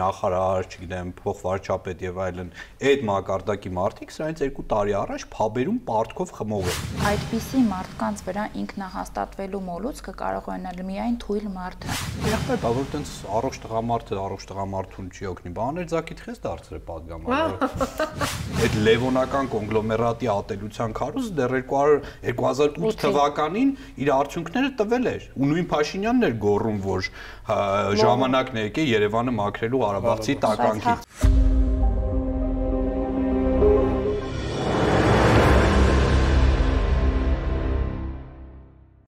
նախարար, չգիտեմ, փոխվարչապետ եւ այլն, այդ մակարդակի մարդիկ սրանից 2 տարի առաջ փաբերում պարտքով խմող են։ Այդպիսի մարդկանց վրա ինքնահաստատվելու մոլուցքը կարող է ունենալ միայն թույլ մարդը։ Եղբայր, բա որ տենց առողջ տղամարդը առողջ տղամարդուն չի օգնի, բա աներձակի թխես դարձրե падգամարը։ Այդ լևոնական կոնգլոմերատի ատելության քարոզը դեռ 200 2008 թվականին իր արդյունքները տվել էր ու նույն Փաշինյանն էր գոռում, որ ժամանակն է եկել Երևանը մաքրելու Ղարաբաղցի տականքից։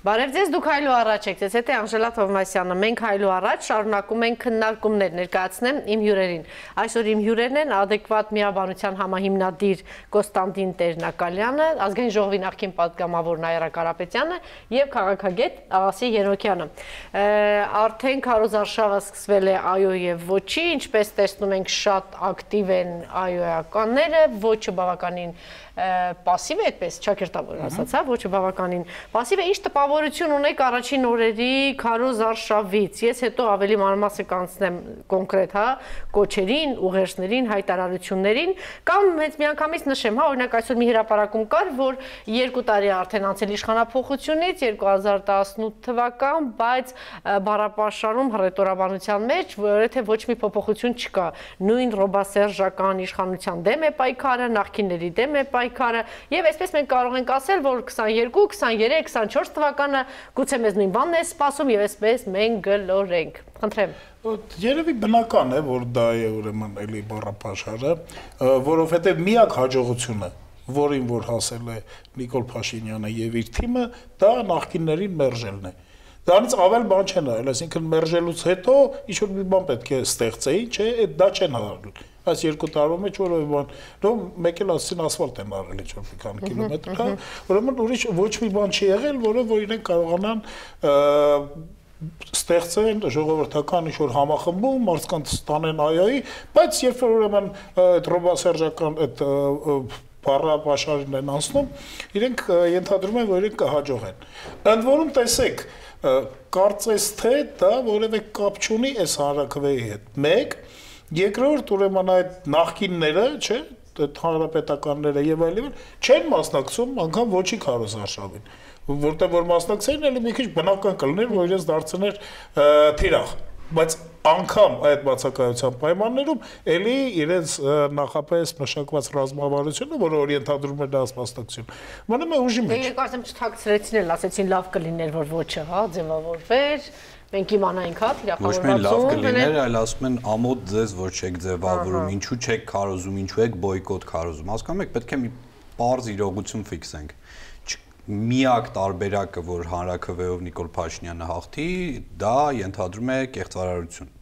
Բարև ձեզ, դուք հայլու առաջ եք, ձեզ հետ է անժելա թովմասյանը, մենք հայլու առաջ շարունակում ենք կննարկումներ ներկացնեմ իմ հյուրերին։ Այսօր իմ հյուրերն են ադեկվատ միաբանության համահիմնադիր Կոստանդին տերնակալյանը, ազգային ժողովի նախկին պատգամավոր Նայրա Կարապետյանը և կաղաքագետ աղասի երոքյանը։ Արդեն կարոզարշավը սկսվել է այո և ոչի, ինչպես տեսնում ենք շատ ակտիվ են այոյականները, ոչը բավականին пассив է այդպես ճակերտավոր ասած, հա, ոչը բավականին пассив է, ինչ տպավորություն ունեք առաջին օրերի քարոզ արշավից։ Ես հետո ավելի մանրամասը կանցնեմ կոնկրետ, հա, կոչերին, ուղերձներին, հայտարարություններին, կամ հենց միանգամից նշեմ, հա, օրինակ այսօր մի հրապարակում կար, որ 2 տարի արդեն անցել իշխանապողությունից 2018 թվական, բայց բառապաշարում հռետորաբանության մեջ, որովհետև ոչ մի փոփոխություն չկա։ Նույն ռոբասերժական իշխանության դեմ է պայքարը, նախկինների դեմ է պայքարը պայքարը եւ այսպես մենք կարող ենք ասել, որ 22, 23, 24 թվականը գուցե մեզ նույն բանն է սպասում եւ այսպես մենք գլորենք։ Խնդրեմ։ Երևի բնական է, որ դա է ուրեմն էլի բառապաշարը, որովհետեւ միակ հաջողությունը որին որ հասել է Նիկոլ Փաշինյանը եւ իր թիմը, դա նախկիններին մերժելն է։ Դրանից ավել բան չեն արել, այսինքն մերժելուց հետո ինչ որ մի բան պետք է ստեղծեին, չէ, դա չեն արել այս երկու տարվա մեջ որևէ բան, նո մեկ էլ ասին ասֆալտ են արել ինչ որ մի քանի կիլոմետր, հա, ուրեմն ուրիշ ոչ մի բան չի եղել, որը որ իրենք կարողանան ստեղծեն ժողովրդական ինչ-որ համախմբում, մարդկանց ստանեն այայի, բայց երբ որ ուրեմն այդ ռոբասերժական այդ բառապաշարին են անցնում, իրենք ենթադրում են, որ իրենք կհաջողեն։ Ընդ որում տեսեք, կարծես թե դա որևէ կապ չունի այս հանրակրվեի հետ։ Մեկ, Երկրորդ ուրեմն այդ նախկինները, չէ, այդ հանրապետականները եւ այլն չեն մասնակցում անգամ ոչի քարոզարշավին որտեղ որ մասնակցեն էլի մի քիչ բնական կլներ որ իրենց դարձներ թիրախ բայց անգամ այդ բացակայության պայմաններում էլի իրենց նախապես մշակված ռազմավարությունը, որը օրիենտադրում է դա մասնակցություն, մնում է ուժի մեջ։ Դե կարծեմ չթաքցրեցին էլ, ասեցին լավ կլիներ, որ ոչը, հա, ձևավորվեր, մենք իմանայինք հա թիրախավորվածում։ Ոչ միայն լավ կլիներ, այլ ասում են ամոթ ձեզ ոչ չեք ձևավորում, ինչու չեք քարոզում, ինչու եք բոյկոտ քարոզում։ Հասկանում եք, պետք է մի པարզ իրողություն ֆիքսենք միակ տարբերակը, որ հանրակրվեով Նիկոլ Փաշինյանը հաղթի, դա ենթադրում է կեղծարարություն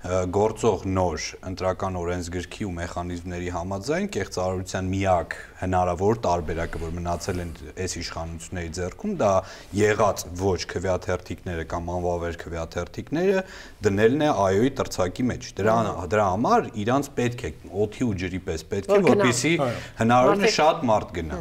գործող նոր ընտրական օրենսգրքի ու մեխանիզմների համաձայն կեղծարարության միակ հնարավոր տարբերակը, որ մնացել են այս իշխանությունների ձեռքում, դա եղած ոչ քվեաթերթիկները կամ անվավեր քվեաթերթիկները դնելն է այոյի տրցակի մեջ։ Դրա դրա համար իրանց պետք է օթի ու ջրի պես պետք է, որպեսզի հնարավորին է շատ մարդ գնա։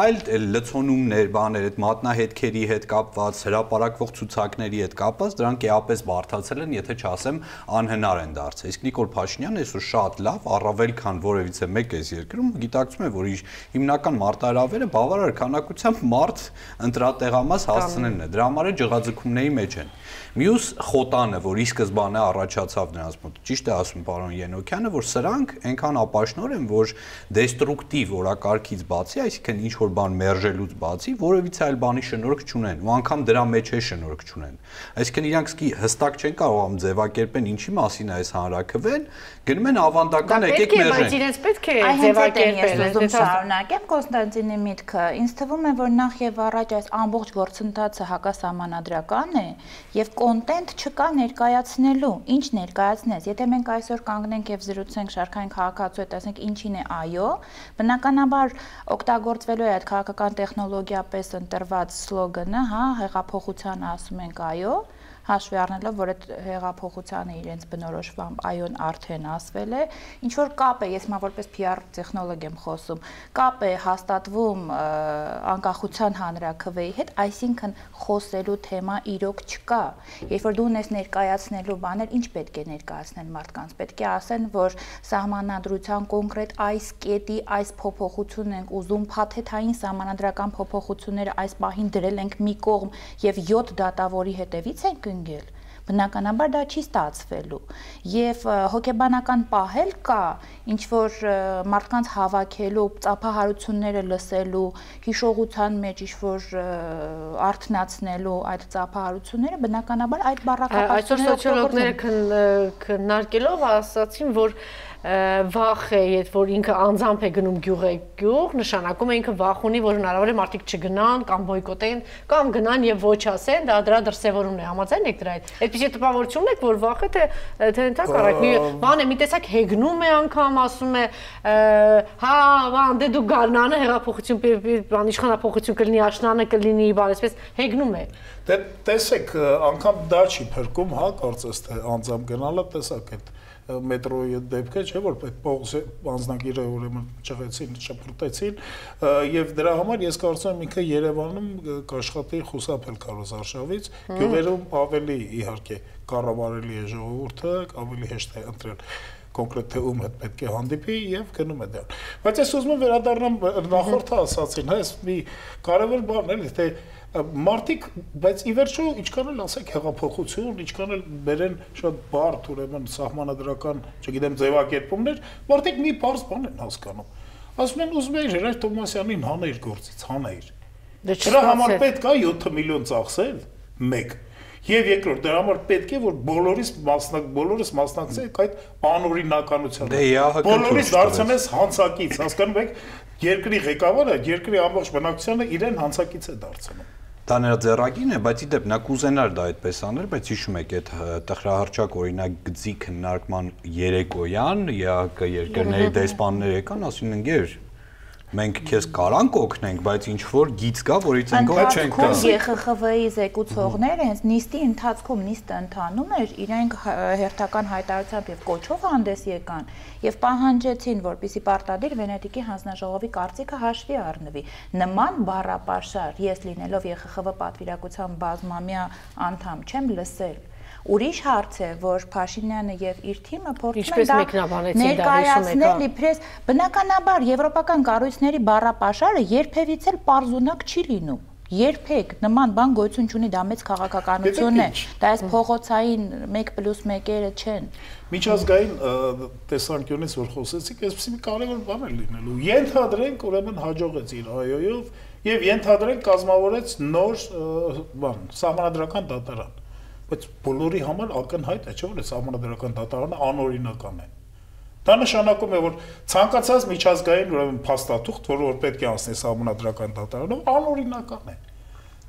Այլ լցոնումներ, բաներ, այդ մատնահետքերի հետ կապված, հրաապարակվող ցուցակների հետ կապված, դրանք էապես բարթացել են, եթե չասեմ անհնար են դարձել։ Իսկ Նիկոլ Փաշինյանը այսօր շատ լավ, առավել քան որևիցե մեկ էս երկրում գիտակցում է, որ իր հիմնական մարտահրավերը բավարար քանակությամբ մարդ ընտրատեղամաս հասցնելն է։ Դրա համար է ջղաձգումների մեջ են։ Մյուս խոտանը, որ ի սկզբանե առաջացավ նրանց մոտ, ճիշտ է ասում պարոն Ենոքյանը, որ սրանք այնքան ապաշնոր են, որ դեստրուկտիվ օրակարգից բացի, այսինքն ինչ որ բան մերժելուց բացի, որևիցե այլ բանի շնորհք չունեն, ու անգամ դրա մեջ է շնորհք չունեն։ Այսինքն իրանք սկի հստակ չեն կարողam ձևակերպեն ինչի մասին է այս հանրակրվեն, գնում են ավանդական եկեք մերժեն։ Բայց իրենց պետք է ձևակերպել։ Ես ուզում շարունակեմ Կոստանտինի միտքը։ Ինձ թվում է, որ նախ եւ առաջ այս ամբողջ գործընթացը հակասահմանադրական է եւ կոնտենտ չկա ներկայացնելու։ Ինչ ներկայացնես։ Եթե մենք այսօր կանգնենք եւ զրուցենք շարքային քաղաքացու հետ, ասենք ինչին է այո, բնականաբար օգտագործվելու է այդ քաղաքական տեխնոլոգիա պես ընտրված սլոգանը, հա, հեղափոխությանը ասում ենք այո, հաշվի առնելով, որ այդ հեղափոխությանը իրենց բնորոշվամբ այոն արդեն ասվել է, ինչ որ կապ է, ես մա որպես PR տեխնոլոգ եմ խոսում, կապ է հաստատվում անկախության հանրակրվեի հետ, այսինքն խոսելու թեմա իրոք չկա։ Երբ որ դու ունես ներկայացնելու բաներ, ինչ պետք է ներկայացնել մարդկանց։ Պետք է ասեն, որ սահմանադրության կոնկրետ այս կետի այս փոփոխությունն ենք ուզում, փաթեթային սահմանադրական փոփոխությունները այս պահին դրել ենք մի կողմ եւ 7 դատավորի հետևից ենք ընկել բնականաբար դա չի ստացվելու եւ հոգեբանական պահել կա ինչ որ մարդկանց հավաքելու ծափահարությունները լսելու հիշողության մեջ ինչ որ արթնացնելու այդ ծափահարությունները բնականաբար այդ բառակապակցությունները այսօր սոցիոլոգները քննարկելով ասացին որ վախ է, երբ որ ինքը անձամբ է գնում գյուղ է գյուղ, նշանակում է ինքը վախ ունի, որ հնարավոր է մարդիկ չգնան կամ բոյկոտեն կամ գնան եւ ոչ ասեն, դա դրա դրսեւորումն է, համաձայն եք դրա հետ։ Այդպեսի տպավորություն եք, որ վախը թե թե ընդհանուր առակ մի բան է, մի տեսակ հեգնում է անգամ, ասում է, հա, բան, դե դու գարնանը հեղափոխություն, բան իշխանապողություն կլինի, աշնանը կլինի, բան, այսպես հեգնում է։ Դե տեսեք, անգամ դա չի փրկում, հա, կարծես թե անձամբ գնալը տեսակ այդ մետրոյի դեպքը, չէ՞ որ այդ Պողոսի անձնագիրը ուրեմն ճղեցին, շփրտեցին եւ դրա համար ես կարծում եմ ինքը Երևանում կաշխատի խուսափել Կարոս Արշավից, գյուղերում ավելի իհարկե կառավարելի է ժողովուրդը, ավելի հեշտ է ընտրել կոնկրետ թե ում հետ պետք է հանդիպի եւ գնում է դրան։ Բայց ես ուզում եմ վերադառնամ նախորդը ասացին, հա, այս մի կարևոր բան էլի, թե մարդիկ, բայց ի վերջո ինչքան էլ ասեք հեղափոխություն, ինչքան էլ բերեն շատ բարդ ուրեմն սահմանադրական, չգիտեմ, ձևակերպումներ, մարդիկ մի բարձ բան են հասկանում։ Ասում են ուզում են Ժերար Թոմասյանին հանեիր գործից, հանեիր։ Դե Դրա համար պետք է 7 միլիոն ծախսել, 1 Եվ երկրորդ դրա համար պետք է որ բոլորիս մասնակ բոլորս մասնակցենք այդ անօրինականությանը։ Դե բոլորիս դարձնես հանցակից, հասկանում եք, երկրի ղեկավարը երկրի ամբողջ բնակչությանը իրեն հանցակից է դարձնում դա նրա ձեռագին է, բայց իդեպ նա կուզենար դա այդպես անել, բայց հիշում եք այդ տխրահարճակ օրինակ գծի քննարկման երեկոյան ԵԱԿ երկրների դեսպաններ եկան, ասին ընկեր մենք քեզ կարանք օգնենք, բայց ինչ որ գիծ կա, որից ենք ոչ չենք կա։ ԵԽԽՎ-ի զեկուցողները հենց նիստի ընթացքում նիստը ընթանում էր, իրենք հերթական հայտարարությամբ եւ կոչով հանդես եկան եւ պահանջեցին, որպիսի պարտադիր Վենետիկի հանձնաժողովի կարծիքը հաշվի առնվի։ Նման բառապաշար ես լինելով ԵԽԽՎ պատվիրակության բազմամյա անդամ չեմ լսել Ուրիշ հարց է, որ Փաշինյանը եւ իր թիմը փորձում են դա ներկայացնել իբրես բնականաբար եվրոպական կառույցների բառապաշարը երբևից էլ པարզունակ չի լինում երբեք նման բան գոյություն չունի, դա մեծ քաղաքականություն է։ Դա այս փողոցային 1+1-երը չեն։ Միջազգային տեսանկյունից որ խոսեցիք, այսպեսի մի կարևոր բան է լինելու։ Ենթադրենք, ուրեմն հաջողեց իր այոյով եւ ենթադրենք կազմավորեց նոր բան, սահմանադրական դատարան բայց բոլորի համար ակնհայտ է, չէ՞ որ այս համանդրական դատարանը անօրինական է։ Դա նշանակում է, որ ցանկացած միջազգային ուրեմն փաստաթուղթ, որը որ պետք է անցնի համանդրական դատարանով, անօրինական է։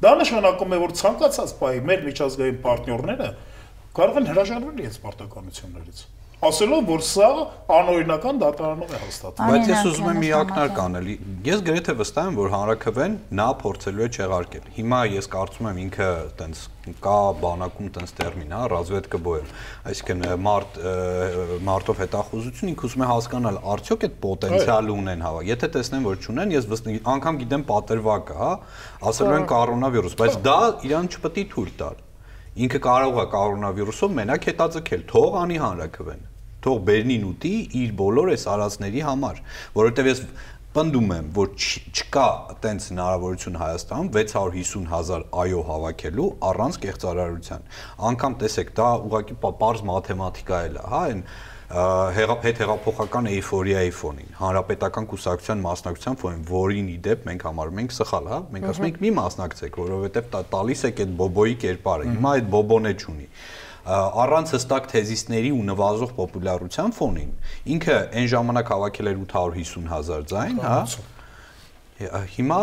Դա նշանակում է, որ ցանկացած պահի մեր միջազգային պարտներները կարող են հրաժարվել իրենց պարտականություններից ասելով, որ սա անօրինական դատարանով է հաստատվում։ Բայց ես ուզում եմ մի ակնարկ անել։ Ես գրեթե վստահ եմ, որ հանրակրվեն նա փորձելու է չեղարկել։ Հիմա ես կարծում եմ ինքը տենց կա բանակում տենց տերմին, հա, ռազվետկա բոյել։ Այսինքն մարտ մարտով հետախուզություն ինքը ուզում է հասկանալ, արդյոք այդ պոտենցիալ ունեն հավա։ Եթե տեսնեն, որ չունեն, ես վստահ անգամ գիտեմ պատերվակը, հա, ասելու են կորոնավիրուս, բայց դա իրան չպետք է թույլ տալ ինքը կարող է կորոնավիրուսով մենակ հետաձգել, թող անի հանրակրվեն թող Բերնին ուտի իր բոլոր այս արածների համար, որովհետև ես պնդում եմ, որ չկա այտենց հնարավորություն Հայաստանում 650.000 այո հավաքելու առանց կեղծարարության։ Անկամ տեսեք, դա ուղղակի པարզ մաթեմատիկա է, հա, այն հետ հեղափոխական էйֆորիայի ֆոնին, հանրապետական կուսակցության մասնակցության ֆոնին, որին ի դեպ մենք համարում ենք սխալ, հա, մենք ասում ենք մի մասնակցեք, որովհետև տալիս եք այդ բոբոյի կերպարը։ Հիմա այդ բոբոն է չունի առանց հստակ թեզիսների ու նվազող պոպուլարության ֆոնին ինքը այն ժամանակ հավաքել էր 850 հազար ձայն, հա Հիմա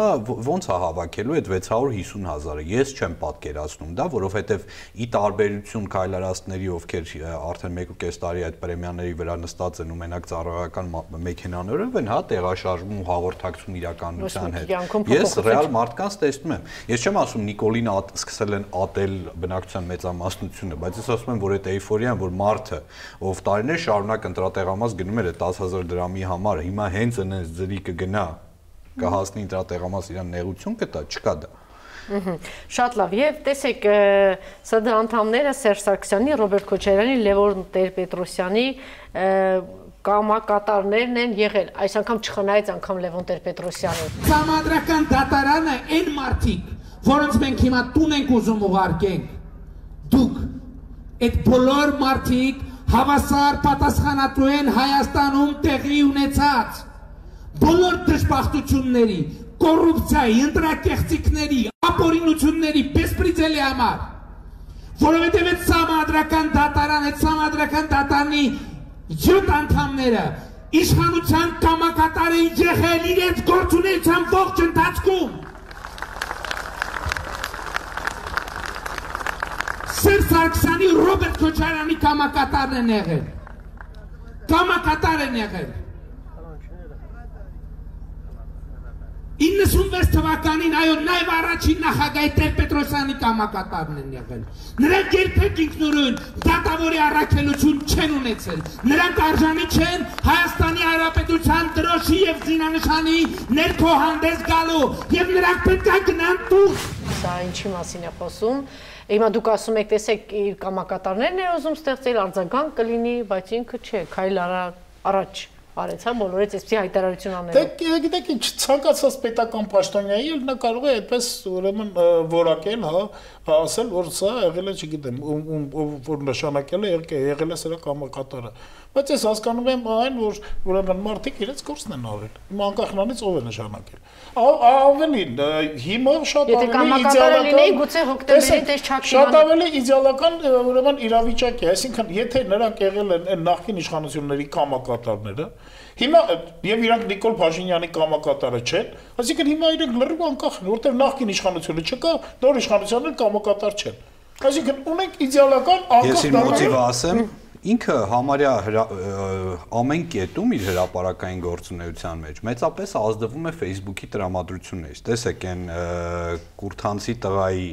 ոնց է հավաքելու այդ 650.000-ը։ Ես չեմ պատկերացնում դա, որովհետև ի տարբերություն քայլարածների, ովքեր արդեն 1.5 տարի այդ պրեմիաների վրա նստած են ու մենակ ծառայական մեքենաներով են, հա, տեղաշարժում ու հաղորդակցում իրականության հետ։ Ես ռեալ մարդկանց տեսնում եմ։ Ես չեմ ասում Նիկոլին սկսել են ատել բնակչության մեծամասնությունը, բայց ես ասում եմ, որ այդ էйֆորիան, որ մարդը, ով տարիներ շարունակ ընտրատեղամաս գնում էր 10000 դրամի համար, հիմա հենց այնպես ձրի կգնա կհասնի դրա տեղամաս իրան նեղություն կտա, չկա դա։ Շատ լավ։ Եվ տեսեք, ՍԴ անդամները Սերժ Սարգսյանի, Ռոբերտ Քոչարյանի, Լևոն Տեր-Պետրոսյանի կամակատարներն են եղել։ Այս անգամ չխնայեց անգամ Լևոն Տեր-Պետրոսյանը։ Համադրական դատարանը այն մարդիկ, որոնց մենք հիմա տուն ենք ուզում ուղարկենք։ Դուք այդ բոլոր մարդիկ հավասար պատասխանատու են Հայաստանում տեղի ունեցած բոլոր դժբախտությունների, կոռուպցիայի, ընտրակեղծիքների, ապօրինությունների բեսպրիցելի համար, որովհետև այդ համադրական դատարան, այդ համադրական դատարանի 7 անդամները իշխանության կամակատար են եղել իրենց գործունեության ողջ ընթացքում։ Սեր Սարգսյանի Ռոբերտ Քոչարյանի կամակատարն են եղել։ Կամակատար են եղել։ 96 թվականին այո նաև առաջին նախագահի Տեր-Պետրոսյանի կամակատարն են եղել։ Նրանք երբեք ինքնուրույն դատավորի առաքելություն չեն ունեցել։ Նրանք արժանի չեն Հայաստանի Հանրապետության դրոշի եւ զինանշանի ներքո հանդես գալու եւ նրանք պետք է գնան տուղ։ Սա ինչի մասին է խոսում։ Հիմա դուք ասում եք, տեսեք, իր կամակատարներն է ուզում ստեղծել արձագանք կլինի, բայց ինքը չէ, քայլ արա առաջ արեց, հա, բոլորից այսպեսի հայտարարություն անելով։ Դե գիտեք, ինչ ցանկացած պետական պաշտոնյայի էլ նա կարող է այդպես ուրեմն որակել, հա, ասել, որ սա եղել է, չգիտեմ, որ նշանակել է, եղել է սրա կամակատարը։ Բայց ես հասկանում եմ այն, որ ուրեմն մարդիկ իրենց կորսն են արել։ Հիմա անկախ նրանից ով է նշանակել։ Ավելին, հիմա շատ ավելի իդեալական Շատ ավելի իդեալական ուրեմն իրավիճակ է, այսինքն եթե նրանք եղել են նախկին իշխանությունների կամակատարները, Հիմա եւ իրանք Նիկոլ Փաշինյանի կամակատարը չեն, այսինքն հիմա իրենք լրիվ անկախ են, որտեղ նախկին իշխանությունը չկա, նոր իշխանությունները կամակատար չեն։ Այսինքն ունենք իդեալական անկախ Ես իմ մոտիվը ասեմ, ինքը համարյա ամեն կետում իր հրաապարական գործունեության մեջ մեծապես ազդվում է Facebook-ի տրամադրություններից։ Տեսեք, այն Կուրթանցի տղայի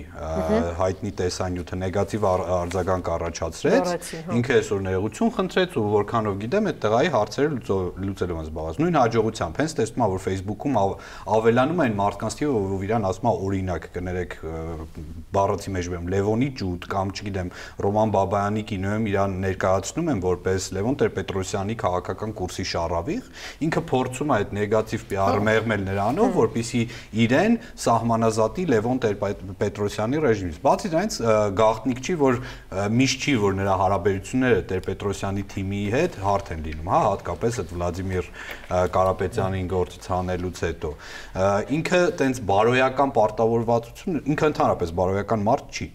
հայտնի տեսանյութը նեգատիվ արձագանք առաջացրեց։ հա։ Ինքը այսօր ներողություն խնդրեց ու որքանով գիտեմ, այդ տղայի հարցերը լուծելու են զբաղված։ Նույն հաջողությամբ, հենց տեսնում ա, որ Facebook-ում ավելանում են մարդկանց թիվը, ով իրան ասում ա օրինակ, կներեք բառացի մեջ բեմ Լևոնի ջուտ կամ չգիտեմ Ռոման Բաբայանի կինոյում իրան ներկա ներկայացնում են որպես Լևոն Տեր-Պետրոսյանի քաղաքական կուրսի շարավիղ, ինքը փորձում է այդ նեգատիվ PR-ը մեղմել նրանով, որպիսի իրեն սահմանազատի Լևոն Տեր-Պետրոսյանի ռեժիմից։ Բացի դրանից գաղտնիք չի, որ միշտ չի, որ նրա հարաբերությունները Տեր-Պետրոսյանի թիմի հետ հարթ են լինում, հա, հատկապես այդ Վլադիմիր Կարապետյանին գործից հանելուց հետո։ Ինքը տենց բարոյական պարտավորվածություն, ինքը ընդհանրապես բարոյական մարդ չի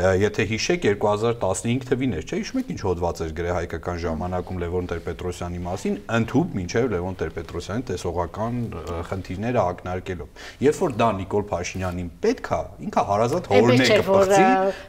Եթե հիշեք 2015 թվին էր, չէ՞, հիշում եք ինչ հոդված էր գրել հայկական ժամանակում Լևոն Տեր-Պետրոսյանի մասին, ընդհուպ մինչև Լևոն Տեր-Պետրոսյանի տեսողական խնդիրները ակնարկելով։ Երբ որ դա Նիկոլ Փաշինյանին պետք է, ինքը հարազատ հորն է կփոխի,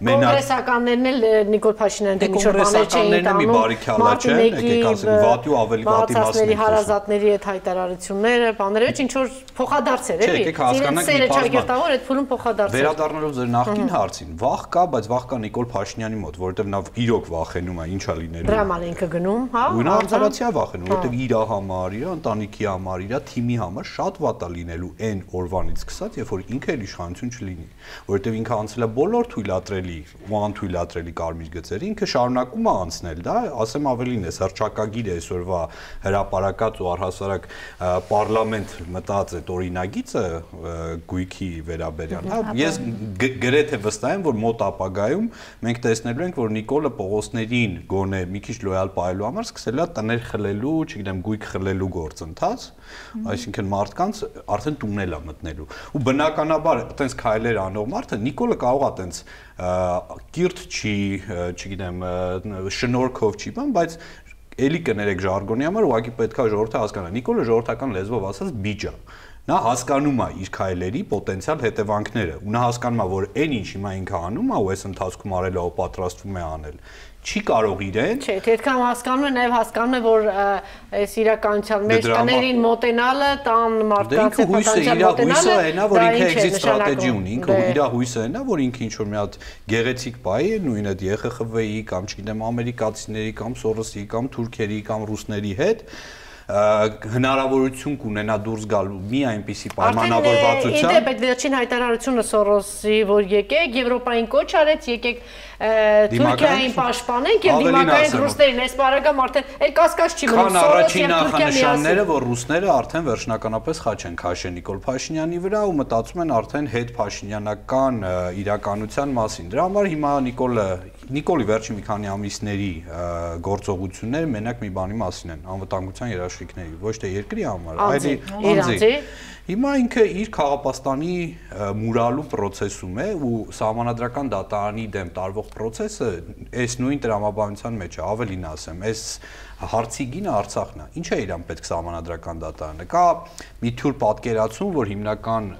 մենակ կոնգրեսականներն էլ Նիկոլ Փաշինյանը դե ինչ որ բաներ չէին տանում։ Մի բարի քյալա չեն, եկեք ասենք վատի ու ավելի վատի մասին։ հարազատների այդ հայտարարությունները, բաները ինչ որ փոխադարձ էր, էլի։ Իրենց սերը ճակերտավոր այդ փուլում փոխադարձ էր։ Վերադառնալով ձեր նախկին հարցին, վախ կա, բայց վախ կա Նիկոլ Փաշինյանի մոտ, որովհետև նա իրոք վախենում է, ինչա լինելու։ Դրաման ինքը գնում, հա։ Ու նա արդարացիա վախենում, որովհետև իր համար, իր ընտանիքի համար, իր թիմի համար շատ վատ է լինելու այն օրվանից սկսած, երբ որ ինքը էլ իշխանություն չլինի, որովհետև ինքը անցել է բոլոր թույլատրելի ու անթույլատրելի կարմիր գծերը, ինքը շարունակում է անցնել, դա ասեմ ավելին է, հրճակագիր է այսօրվա հրաապարակած ու առհասարակ պարլամենտ մտած այդ օրինագիծը գույքի վերաբերյալ, հա, ես գրեթե վստահ եմ, որ մոտ ապա ապագայում մենք տեսնելու ենք, որ Նիկոլը Պողոսներին գոնե մի քիչ լոյալ պահելու համար սկսել է տներ խլելու, չգիտեմ, գույք խլելու գործընթաց, այսինքն մարդկանց արդեն տունել է մտնելու։ Ու բնականաբար այտենց քայլեր անող մարդը Նիկոլը կարող է այտենց կիրթ չի, չգիտեմ, շնորհքով չի, բան, բայց էլի կներեք ժարգոնի համար ուղղակի պետքա ժողովրդը հասկանա։ Նիկոլը ժողովրդական լեզվով ասած բիճ է։ Նա հասկանում է իր քայլերի պոտենցիալ հետևանքները ու նա հասկանում է, որ այն ինչ հիմա ինքը անում է ու այս ընթացքում արել է ու պատրաստվում է անել, չի կարող իրեն Չէ, թե այդքան հասկանում է, նաև հասկանում է, որ այս իրականության մեջ Դե համար- տներին մոտենալը, տան Դե մարդկանց ինքը հույսը, իր հույսը այնա, որ ինքը exit strategy ունի, ինքը Դե, իր հույսը այնա, որ ինքը ինչ որ մի հատ գեղեցիկ բայ է, նույն այդ ԵԽԽՎ-ի կամ չգիտեմ ամերիկացիների կամ Սորոսի կամ թուրքերի կամ ռուսների հետ հնարավորություն կունենա դուրս գալու մի այնպիսի պայմանավորվածության Իդեպ այդ վերջին հայտարարությունը Սորոսի, որ եկեք Եվրոպային կոչ արեց, եկեք Թուրքիային պաշտպանենք եւ դիմակայենք ռուսներին, այս բարակամ արդեն էլ կասկած չի մնում Քան առաջին նախանշանները, որ ռուսները արդեն վերջնականապես խաչ են քաշել Նիկոլ Փաշինյանի վրա ու մտածում են արդեն հետ Փաշինյանական իրականության մասին։ Դրա համար հիմա Նիկոլը Նիկոլի վերջին մի քանի ամիսների գործողությունները մենակ մի բանի մասին են՝ անվտանգության երաշխիքների, ոչ թե երկրի համար, այլ անձի։ Հիմա ինքը իր խաղապաստանի մուրալու process-ում է ու համանadrական դատարանի դեմ տարվող process-ը այս նույն տրամաբանության մեջ է, ավելին ասեմ, այս հարցի գինը Արցախն է։ Ինչ է իրան պետք համանadrական դատարանը։ Կա մի թյուր պատկերացում, որ հիմնական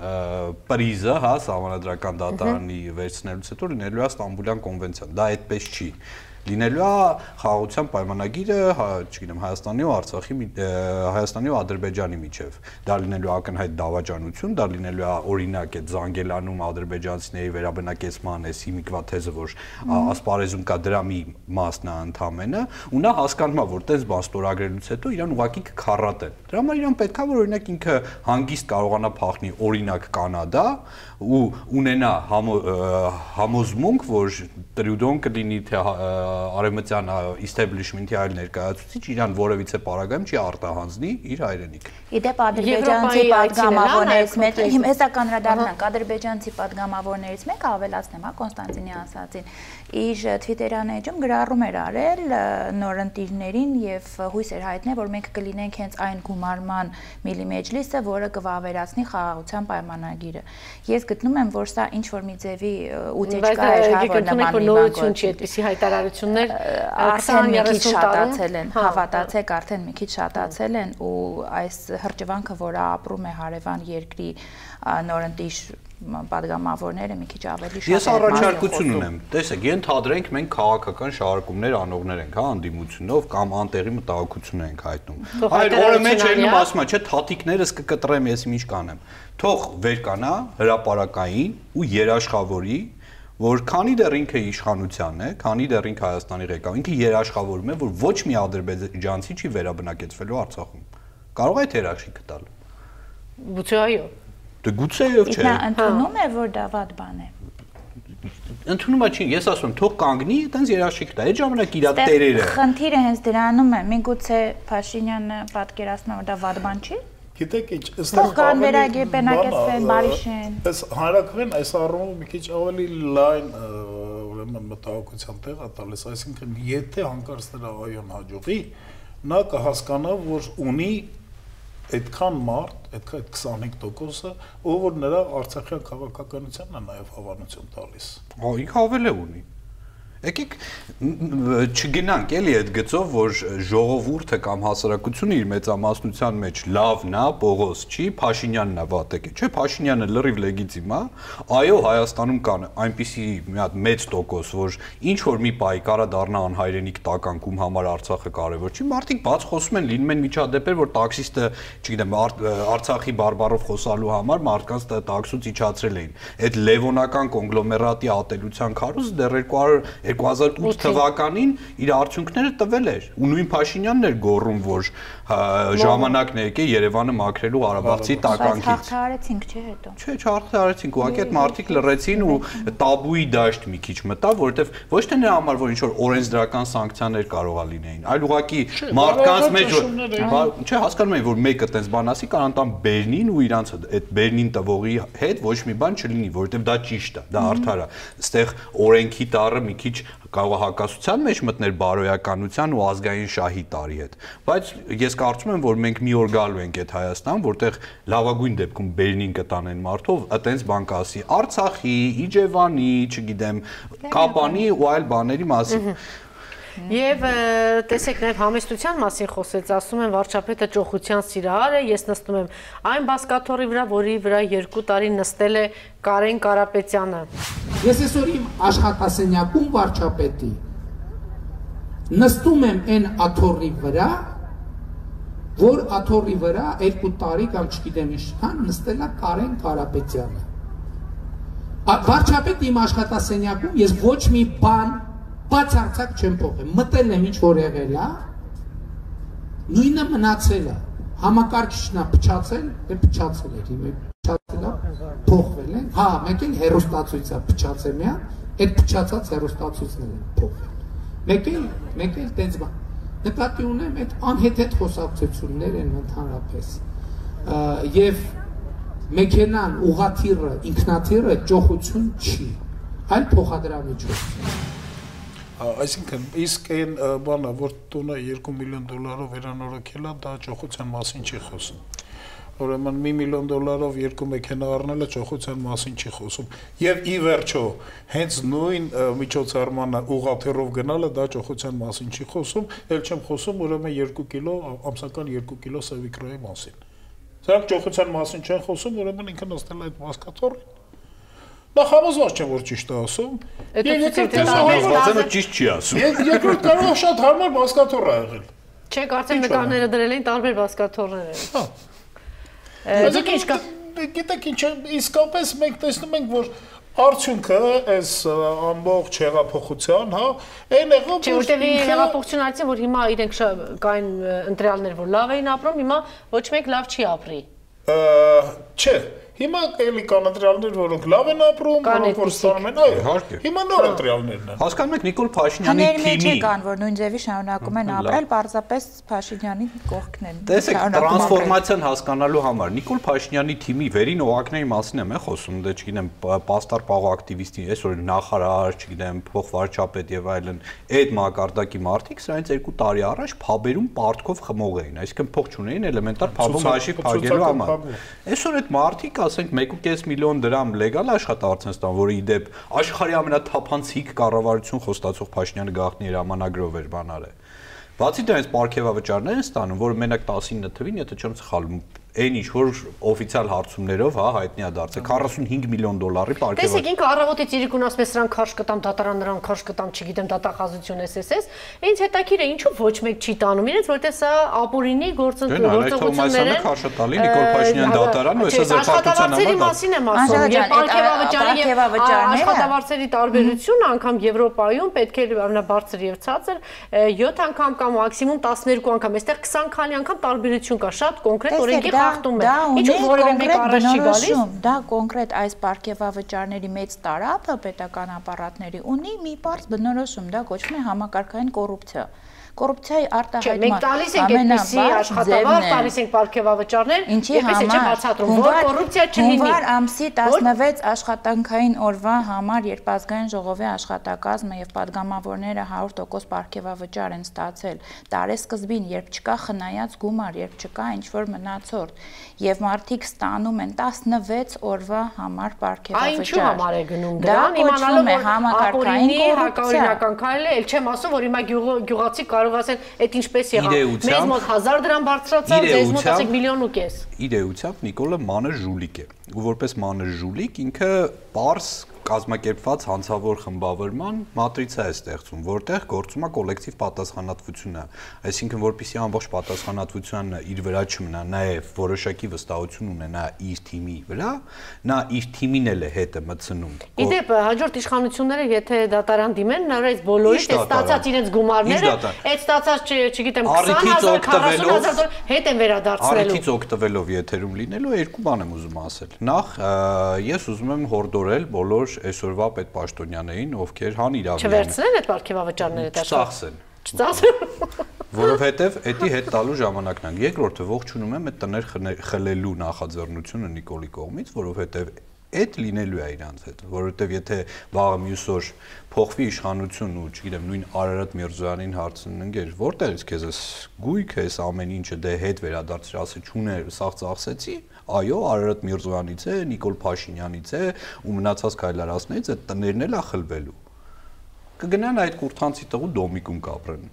պրիզը, հա, համանadrական դատարանի վերցնելուց հետո լինելու է Ստամբուլյան կոնվենցիան։ Դա այդպես չի լինելու է խաղաղության պայմանագիրը, հա, չգիտեմ, Հայաստանի ու Արցախի, Հայաստանի ու Ադրբեջանի միջև։ Դա լինելու է ակնհայտ դավաճանություն, դա լինելու է օրինակ այդ Զանգելանում ադրբեջանցիների վերաբնակեցման էս հիմիկվա թեզը, որ ասպարեզում կա դրա մի մասն է ընդամենը, ու նա հասկանում է, որ տես բան ստորագրելուց հետո իրան ուղակի կքարատեն։ Դրա համար իրան պետքա որ օրինակ ինքը հանգիստ կարողանա փախնի օրինակ Կանադա ու ունենա համոզմունք, որ Տրյուդոն կլինի թե արևմտյան establishment-ի այլ ներկայացուցիչ իրան որևիցե պարագայում չի արտահանձնի իր հայրենիք։ Իդեպ ադրբեջանցի падգամավորներից մեկը իմ հեսա կանրադառնանք ադրբեջանցի падգամավորներից մեկը ավելացնեմ, հա Կոնստանտինի ասածին։ Իր Twitter-յան էջում գրառում էր արել նորընտիրներին եւ հույս էր հայտնել, որ մենք կլինենք հենց այն գումարման միլիմեջլիսը, որը կվավերացնի խաղաղության պայմանագիրը։ Ես գտնում եմ, որ սա ինչ որ մի ձևի ուտեջկա է հավանաբար։ Բայց դա գիտեք, որ նորություն չի, այդպիսի հայտարարություն ընկերություններ 20-30 շատացել են, հավատացեք, արդեն մի քիչ շատացել են ու այս հրճվանքը, որը ապրում է հարևան երկրի նորընտիշ падգամավորները մի քիչ ավելի շատ Ես առաջարկություն ունեմ։ Տեսեք, ենթադրենք մենք քաղաքական շարարկումներ անողներ ենք, հա, անդիմությունով կամ անտեղի մտահոգություն ենք հայտնում։ Այլ օրը մեջ ելնում ասում է, չէ, թաթիկներս կկտրեմ, ես ինչ կանեմ։ Թող վեր կանա հրաապարակային ու երաշխավորի որ քանի դեռ ինքը իշխանության է, քանի դեռ ինքը Հայաստանի ղեկավար, ինքը երաշխավորում է, որ ոչ մի ադրբեջանցի չի վերաբնակեցվելու Արցախում։ Կարող է թե երաշխիքը տալ։ Գուցե այո։ Դե գուցե եւ չէ։ Նա ընդունում է, որ դա վատ բան է։ Ընդունումը չի, ես ասում եմ, թող կանգնի, այտենց երաշխիք տա։ Այդ ժամանակ իր տերերը։ Խնդիրը հենց դրանում է, միգուցե Փաշինյանը պատկերացնում է, որ դա վատ բան չի։ Գիտեք ինչ, կան վերագեպենակեցվեն, բարիշեն։ Այս հանրակրեն այս առումով մի քիչ ավելի լայն ուրեմն մտահոգության տեղ է տալիս, այսինքն եթե հանկարծ նրա այոն հաջողի, նա կհասկանա, որ ունի այդքան մարդ, այդքան այդ 25%-ը, ով որ նրա Արցախյան քաղաքականությանն է նաև հավանություն տալիս։ Հա, ինքը ավել է ունի։ Եկեք չգնանք էլի այդ գծով, որ ժողովուրդը կամ հասարակությունը իր մեծամասնության մեջ լավն է, Պողոս չի, Փաշինյանն է վատեկը։ Չէ, Փաշինյանը լրիվ լեգիտիմ է։ Այո, Հայաստանում կան այնպիսի մի հատ մեծ տոկոս, որ ինչ որ մի պայ կարա դառնա անհայրենիք տականք, ում համար Արցախը կարևոր չի։ Մարդիկ բաց խոսում են, լինում են միջադեպեր, որ տաքսիստը, չգիտեմ, Ար- արցախի բարբարով խոսալու համար մարդկանց տա- տաքսուց իջացրել էին։ Այդ լևոնական կոնգլոմերատի ատելության քարոզը դեռ 200 2008 թվականին իր արդյունքները տվել էր ու նույն Փաշինյանն էր գոռում որ հա, ժամանակն է եկե Երևանը մաքրելու Ղարաբաղցի Բայց տականքից հաղթարեցինք, չէ՞ հետո։ Չէ, չարթարեցինք, ուղղակի այդ մարդիկ լրացին ու տաբուի դաշտ մի քիչ մտավ, որովհետև ոչ թե նրա համար, որ ինչ որ օրենսդրական սանկցիաներ կարողա լինեին, այլ ուղղակի մարդկանց մեջ որ չէ, հասկանում եմ, որ մեկը տես բան ասի, կարող անտամ Բերնին ու իրանց այդ Բերնին տվողի հետ ոչ մի բան չլինի, որովհետև դա ճիշտ է, դա արդար է։ Այստեղ օրենքի տառը մի քիչ կարող է հակասության մեջ մտներ բարոյականության ու ազգային շահի տարի հետ։ Բայց ես կարծում եմ, որ մենք մի օր գալու ենք այդ Հայաստան, որտեղ լավագույն դեպքում Բերնին կտանեն մարդով, այտենց բան կասի Արցախի, Իջևանի, չգիտեմ, Կապանի ու այլ բաների մասին։ Եվ տեսեք նաև համեստության մասին խոսեց, ասում են վարչապետը ճոխության սիրահար է, ես նստում եմ այն բասկաթորի վրա, որի վրա 2 տարի նստել է Կարեն Կարապետյանը։ Ես այսօր իմ աշխատասենյակում վարչապետի նստում եմ այն աթոռի վրա, որ աթոռի վրա երկու տարի կամ չգիտեմ ինչքան նստել է Կարեն Կարապետյանը։ Վարչապետ իմ աշխատասենյակում ես ոչ մի բան բացարձակ չեմ փոխել։ Մտել եմ ինչ որ եղել է, նույնը մնացել է։ Համակարգիչն է փչացել, է փչացել է, հիմա փչացել է, փոխվել են։ Հա, մեկ էլ հերոստացույց է փչացել միա, այդ փչացած հերոստացույցն է փոխվել։ Մեկ էլ, մեկ էլ տենց բան։ Նկատի ունեմ այդ անհեթեթ խոսակցություններ են ընդհանրապես։ Եվ մեքենան, ուղաթիռը, ինքնաթիռը ճոխություն չի, այլ փոխադրամիջոց։ Այսինքն իսկ այն բանը, որ տունը 2 միլիոն դոլարով վերանորոգել է, դա ճոխության մասին չի խոսում։ Ուրեմն 1 միլիոն դոլարով երկու մեքենա առնելը ճոխության մասին չի խոսում։ Եվ ի վերջո, հենց նույն միջոցառմանը ուղաթերով գնալը դա ճոխության մասին չի խոսում, ել չեմ խոսում ուրեմն 2 կիլո ամսական 2 կիլո սևիկրոյի մասին։ Սրանք ճոխության մասին չեն խոսում, ուրեմն ինքը նստել է այդ մասկաթոռին։ Նա համոզված չեմ, որ ճիշտ է ասում։ Եվ երկրորդ է է, որ ճիշտ չի ասում։ Եվ երկրորդ կարող է շատ հարմար մասկաթոռ ա եղել։ Չէ, կարծեմ նկարները դրել են տարբեր բասկաթոռներ Հա։ Դուք ինչ կա Գիտեք ինչ, իսկապես մենք տեսնում ենք, որ արդյունքը այս ամբողջ հեղափոխության, հա, այն եղավ, Չէ, որտեղ ինքը- հեղափոխություն արեցին, որ հիմա իրենք կային ընտրյալներ, որ լավ էին ապրում, հիմա ոչ մեկ լավ չի ապրի։ Չէ, հիմա էլի կան ընտրյալներ, որոնք լավ են ապրում, որոնք որ ստանում են, այո։ Իհարկե։ Հիմա նոր ընտրյալներն են։ Հասկանում եք Նիկոլ Փաշինյանի Հների մեջ թիմի կան, որ նույն ձևի շարունակում են ապրել, պարզապես Փաշինյանի կողքն են։ Տեսեք, տրանսֆորմացիան հասկանալու համար Նիկոլ Փաշինյանի թիմի վերին օղակների մասին եմ խոսում, դե չգիտեմ, պաստար պաղ ակտիվիստի, այսօր նախարար, չգիտեմ, փոխվարչապետ եւ այլն, այդ մակարդակի մարդիկ սրանից 2 տարի առաջ փաբերում պարտքով խմող էին, այսինքն փող չունեին էլեմենտար փաբում հաշիվ փակելու համար։ Այսօր այդ մարդիկ, ասենք 1.5 միլիոն դրամ լեգալ աշխատա Արցախստան, որը ի դեպ աշխարհի ամենաթափանցիկ կառավարություն խոստացող Փաշինյանը գաղտնի հրամանագրով էր բանարը։ Բացի դրանից ապարքեվավճարներ են ստանում, որ մենակ 19 թվին, եթե չեմ սխալվում, այն ինչ որ օֆիցիալ հարցումներով, հա, հայտնի է դարձել 45 միլիոն դոլարի Տեսեք, ապարքեվա։ ինքը առավոտից իրիկուն ասում է սրանք քարշ կտամ դատարան նրան քարշ կտամ, չգիտեմ, դատախազություն SSS, ինձ հետաքրիր է, ինչու ոչ մեկ չի տանում իրենց, որտեղ սա ապուրինի գործըն- Դե, են։ քարշը տալի, Նիկոլ Փաշինյան Ա, դատարան ու չէ, հեսա աշխատավարձերի համար դա- մասին եմ ասում, եւ ապարքեվավճարի եւ աշխատավարձերի տարբերությունը անգամ Եվրոպայում պետք է ամենաբարձր եւ ցածր 7 անգամ կամ մաքսիմում 12 անգամ, այստեղ 20 քանի անգամ տարբերություն կա, շատ կոնկրետ օրենքի խախտում է։ Ինչու որևէ մեկ առաջ չի գալիս։ դա կոնկրետ այս պարգևավճարների մեծ տարափը պետական ապարատների ունի մի բարձ բնորոշում, դա կոչվում է համակարգային կոռուպցիա կոռուպցիայի արտահայտման։ Մենք տալիս ենք այդպիսի աշխատավար, տալիս ենք ապարքեվավճարներ, ինչպես չէ բացատրում, որ կոռուպցիա չլինի։ Հունվար ամսի 16 աշխատանքային օրվա համար երբ ազգային ժողովի աշխատակազմը եւ падգամավորները 100% ապարքեվավճար են ստացել տարեսկզբին, երբ չկա խնայած գումար, երբ չկա ինչ-որ մնացորդ, եւ մարդիկ ստանում են 16 օրվա համար ապարքեվավճար։ Այն ինչու համար է գնում դրան, իմանալով որ համակարգային կոռուպցիա հակաօրինական քայլ է, ել չեմ ասում, որ հիմա գյուղացի կա կարող ասեն, այդ ինչպես եղավ։ Իրեությամբ- Մեզ մոտ 1000 դրամ բարձրացավ, ձեզ մոտ ասեք միլիոն ու կես։ Իրեությամբ Նիկոլը մանր ժուլիկ է։ Ու որպես մանր ժուլիկ ինքը པարս կազմակերպված հանցավոր խմբավորման մատրիցա է ստեղծում, որտեղ գործում է կոլեկտիվ պատասխանատվությունը։ Այսինքն, որpիսի ամբողջ պատասխանատվությունը իր վրա չմնա, նաև որոշակի վստահություն ունենա իր թիմի վրա, նա իր թիմին էլ է հետը մտցնում։ Իդեպ հաջորդ իշխանությունները եթե դատարան դիմեն, նրանց բոլորից Ի՞նչ այդ դատարան։ ստացած իրենց գումարները, այդ ստացած չգիտեմ Առիթից 20000 օգտվելով- 40000 դոլար հետ են վերադարձնելու։ Առիթից օգտվելով եթերում լինելու երկու բան եմ ուզում ասել։ Նախ ես ուզում եմ հորդորել բոլոր այսօրվա պետպաշտոնյաներին, ովքեր հան իրավիան Չվերցնեն այդ պարգևավճարները դա։ ծախսեն, Չծախսեն։ որովհետև էդի հետ տալու ժամանակն է։ Երկրորդը ողջունում եմ այդ տներ խլելու նախաձեռնությունը Նիկոլի կողմից, որովհետև այդ լինելու է իրանց հետ, որովհետև եթե վաղը մյուս օր փոխվի իշխանություն ու, չգիտեմ, նույն Արարատ Միրզոյանին հարցնեն ընկեր, որտեղից քեզ էս գույքը, էս ամեն ինչը դե հետ վերադարձրի, ասե չուներ, սաղ ծախսեցի, այո, Արարատ Միրզոյանից է, Նիկոլ Փաշինյանից է ու մնացած քայլարածներից այդ տներն էլ է խլվելու։ կգնան այդ կուրթանցի տղու դոմիկում կապրեն։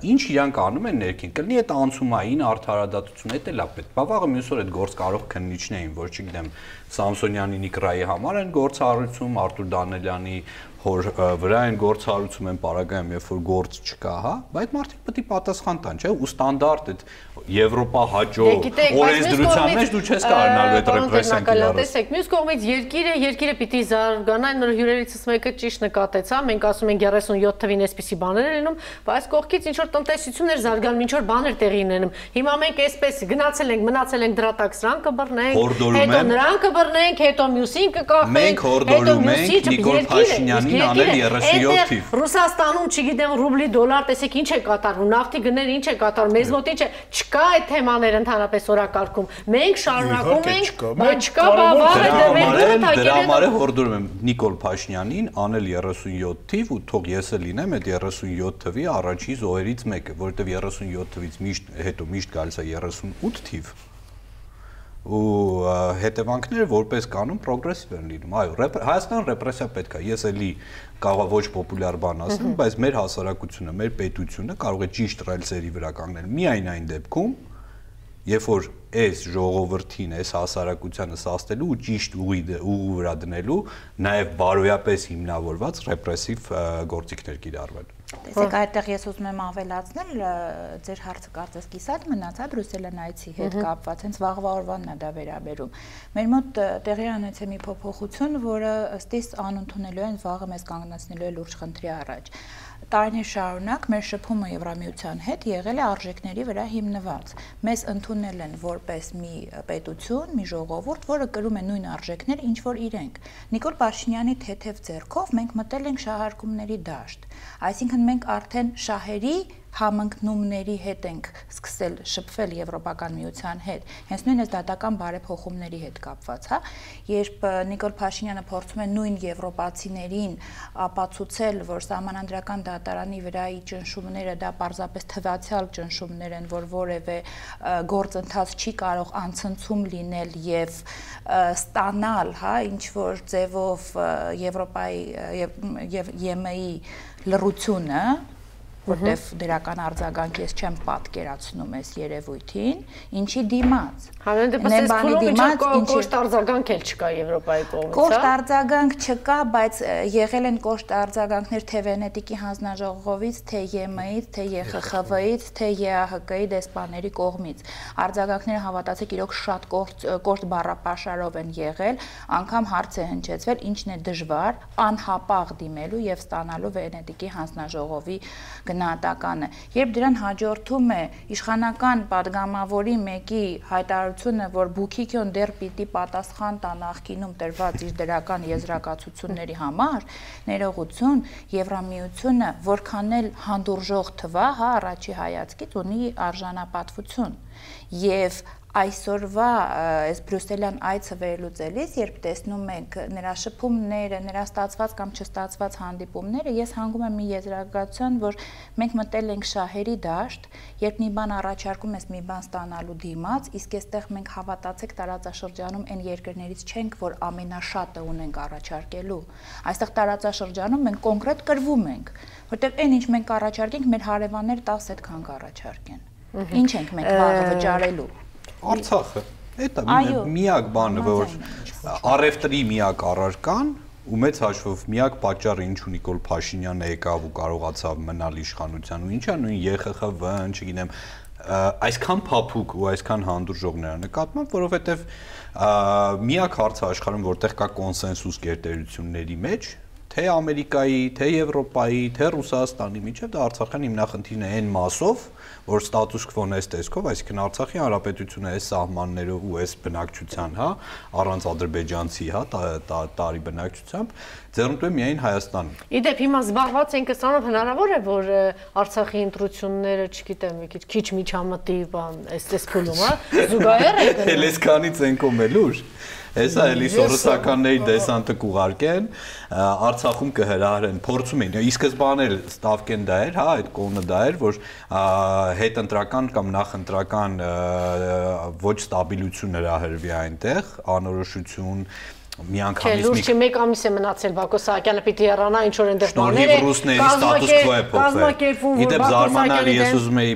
ինչ իրանք անում են ներքին կլինի այդ անցումային արդարադատություն էդ էլա պետք բավաղը մյուս օր այդ գործ կարող քննիչնեին որ չգիտեմ Սամսոնյանի Նիկրայի համար են գործառույցում Արտուր Դանելյանի հոր վրա են գործառություն են պարագայում, երբ որ գործ չկա, հա, բայց մարդիկ պետք է պատասխան տան, չէ՞, ու ստանդարտ այդ Եվրոպա հաջո դե օրենսդրության մեջ դու չես կարողանալ այդ ռեպրեսիան կիրառել։ Տեսեք, մյուս կողմից երկիրը, երկիրը պիտի զարգանա, նոր հյուրերիցս մեկը ճիշտ նկատեց, հա, մենք ասում ենք 37 թվին էսպիսի բաներ են լինում, բայց կողքից ինչ որ տնտեսություններ զարգանում, ինչ որ բաներ տեղի ունենում։ Հիմա մենք էսպես գնացել ենք, մնացել ենք դրա տակ, սրան կբռնենք, հետո նրան կբռնենք, հետո մյուսին կկախենք, հետո մյուսի Նիկոլ Փաշինյանի Փաշինյանին անել 37 թիվ։ Ռուսաստանում, չգիտեմ, ռուբլի, դոլար, տեսեք ինչ է կատարվում, նավթի գներ ինչ է կատարվում, մեզ մոտ ինչ է, չկա այդ թեմաներ ընդհանրապես օրակարգում։ Մենք շարունակում ենք, բայց չկա բավարը դեմերները թակել Դրա համար է հորդորում եմ Նիկոլ Փաշինյանին անել 37 թիվ ու թող ես էլ լինեմ այդ 37 թվի առաջի զոհերից մեկը, որովհետև 37 թվից միշտ հետո միշտ գալիս է 38 թիվ ու հետևանքները որպես կանոն պրոգրեսիվ են լինում։ Այո, Հայաստան ռեպրեսիա պետք է։ Ես էլի կարող ոչ պոպուլյար բան ասեմ, բայց մեր հասարակությունը, մեր պետությունը կարող է ճիշտ ռելսերի վրա կանգնել միայն այն դեպքում, երբ որ այս ժողովրդին, այս հասարակությանը սաստելու ու ճիշտ ուղի ուղու վրա դնելու նաև բարոյապես հիմնավորված ռեպրեսիվ գործիքներ կիրառվել։ Տեսեք, այդտեղ ես ուզում եմ ավելացնել, ձեր հարցը կարծես կիսատ մնաց, հա, Բրյուսելյան այցի հետ կապված, հենց վաղվա օրվանն է դա վերաբերում։ Մեր մոտ տեղի անեցել մի փոփոխություն, որը ըստ իս անընդունելու են վաղը մեզ կանգնեցնելու է լուրջ խնդրի առաջ տարիներ շարունակ մեր շփումը Եվրամիության հետ եղել է արժեքների վրա հիմնված։ Մեզ ընդունել են որպես մի պետություն, մի ժողովուրդ, որը կրում է նույն արժեքներ, ինչ որ իրենք։ Նիկոլ Փաշինյանի թեթև ձեռքով մենք մտել ենք շահարկումների դաշտ։ Այսինքն մենք արդեն շահերի համընկնումների հետ ենք սկսել շփվել Եվրոպական միության հետ, հենց նույն այս դատական բարեփոխումների հետ կապված, հա, երբ Նիկոլ Փաշինյանը փորձում է նույն եվրոպացիներին ապացուցել, որ սահմանադրական դատարանի վրայի ճնշումները դա պարզապես թվացial ճնշումներ են, որ որևէ գործընթաց չի կարող անցնցում լինել եւ ստանալ, հա, ինչ որ ձևով Եվրոպայի եւ ԵՄ-ի լրությունը որտեվ դրական արձագանք ես չեմ պատկերացնում այս երևույթին, ինչի դիմաց։ Հանուն դեպս այս փուլում դիմաց կոշտ արձագանք էլ չկա Եվրոպայի կողմից, հա։ Կոշտ արձագանք չկա, բայց եղել են կոշտ արձագանքներ թե Վենետիկի հանձնաժողովից, թե ԵՄ-ից, թե ԵԽԽՎ-ից, թե ԵԱՀԿ-ի դեսպանների կողմից։ Արձագանքները հավատացեք իրոք շատ կոշտ կոշտ բառապաշարով են եղել, անգամ հարց է հնչեցվել, ինչն է դժվար անհապաղ դիմելու եւ ստանալու Վենետիկի հանձնաժողովի գնահատականը գնահատականը, երբ դրան հաջորդում է իշխանական падգամավորի մեկի հայտարարությունը, որ Բուքիկյոն դեռ պիտի պատասխան տա նախկինում տրված իր դրական եզրակացությունների համար, ներողություն, Եվրամիությունը, որքան էլ հանդուրժող թվա, հա, առաջի հայացքից ունի արժանապատվություն։ Եվ այսօրվա այս բրյուսելյան այցը վերլուծելիս, երբ տեսնում եք նրա շփումները, նրա ստացված կամ չստացված հանդիպումները, ես հանգում եմ մի եզրակացության, որ մենք մտել ենք շահերի դաշտ, երբ մի բան առաջարկում ես մի բան ստանալու դիմաց, իսկ այստեղ մենք հավատացեք տարածաշրջանում այն երկրներից չենք, որ ամենաշատը ունենք առաջարկելու։ Այստեղ տարածաշրջանում մենք կոնկրետ կրվում ենք, որտեղ այն ինչ մենք առաջարկենք, մեր հարևաններ 10 այդքան կառաջարկեն։ Ինչ ենք մենք վաղը վճարելու։ Արցախը։ Դա միակ բանը, որ առևտրի միակ առարկան ու մեծ հաշվով միակ պատճառը ինչու Նիկոլ Փաշինյանը եկավ ու կարողացավ մնալ իշխանության ու ինչա նույն ԵԽԽՎ-ն, չգիտեմ, այսքան փափուկ ու այսքան հանդուրժող նրա նկատմամբ, որովհետև միակ հարցը աշխարհում, որտեղ կա կոնսենսուս գերտերությունների մեջ, թե Ամերիկայի, թե Եվրոպայի, թե Ռուսաստանի միջև դա Արցախյան հիմնախնդիրն է այն մասով, որ ստատուս քվոն էս տեսքով, այսինքն Արցախի հանրապետությունը այս սահմաններով ու այս բնակչության, հա, առանց ադրբեջանցի, հա, տարի բնակչությամբ ձեռնտու է միայն Հայաստանը։ Իդեպ հիմա զբաղված ենք սրանով հնարավոր է որ Արցախի ընտրությունները, չգիտեմ, մի քիչ քիչ միջամտի բան, այս այս փուլում, հա, զուգահեռ է գնում։ Էլեսկանից ենք ում է լուր։ Հեսա էլի սորոսականների դեսանտը կուղարկեն, Արցախում կհրահրեն, փորձում են։ Ի սկզբանե ստավկեն դա էր, հա, այդ կողմը դա էր, որ հետընտրական կամ նախընտրական ոչ ստաբիլություն հրահրվի այնտեղ, անորոշություն, միանգամից մի Լուրջ մեկ ամիս է մնացել Բակո Սահակյանը պիտի հեռանա ինչ որ այնտեղ բաներ է։ Ռուսների ստատուս քվո է փոխվել։ Իդեպ զարմանալի ես ուզում էի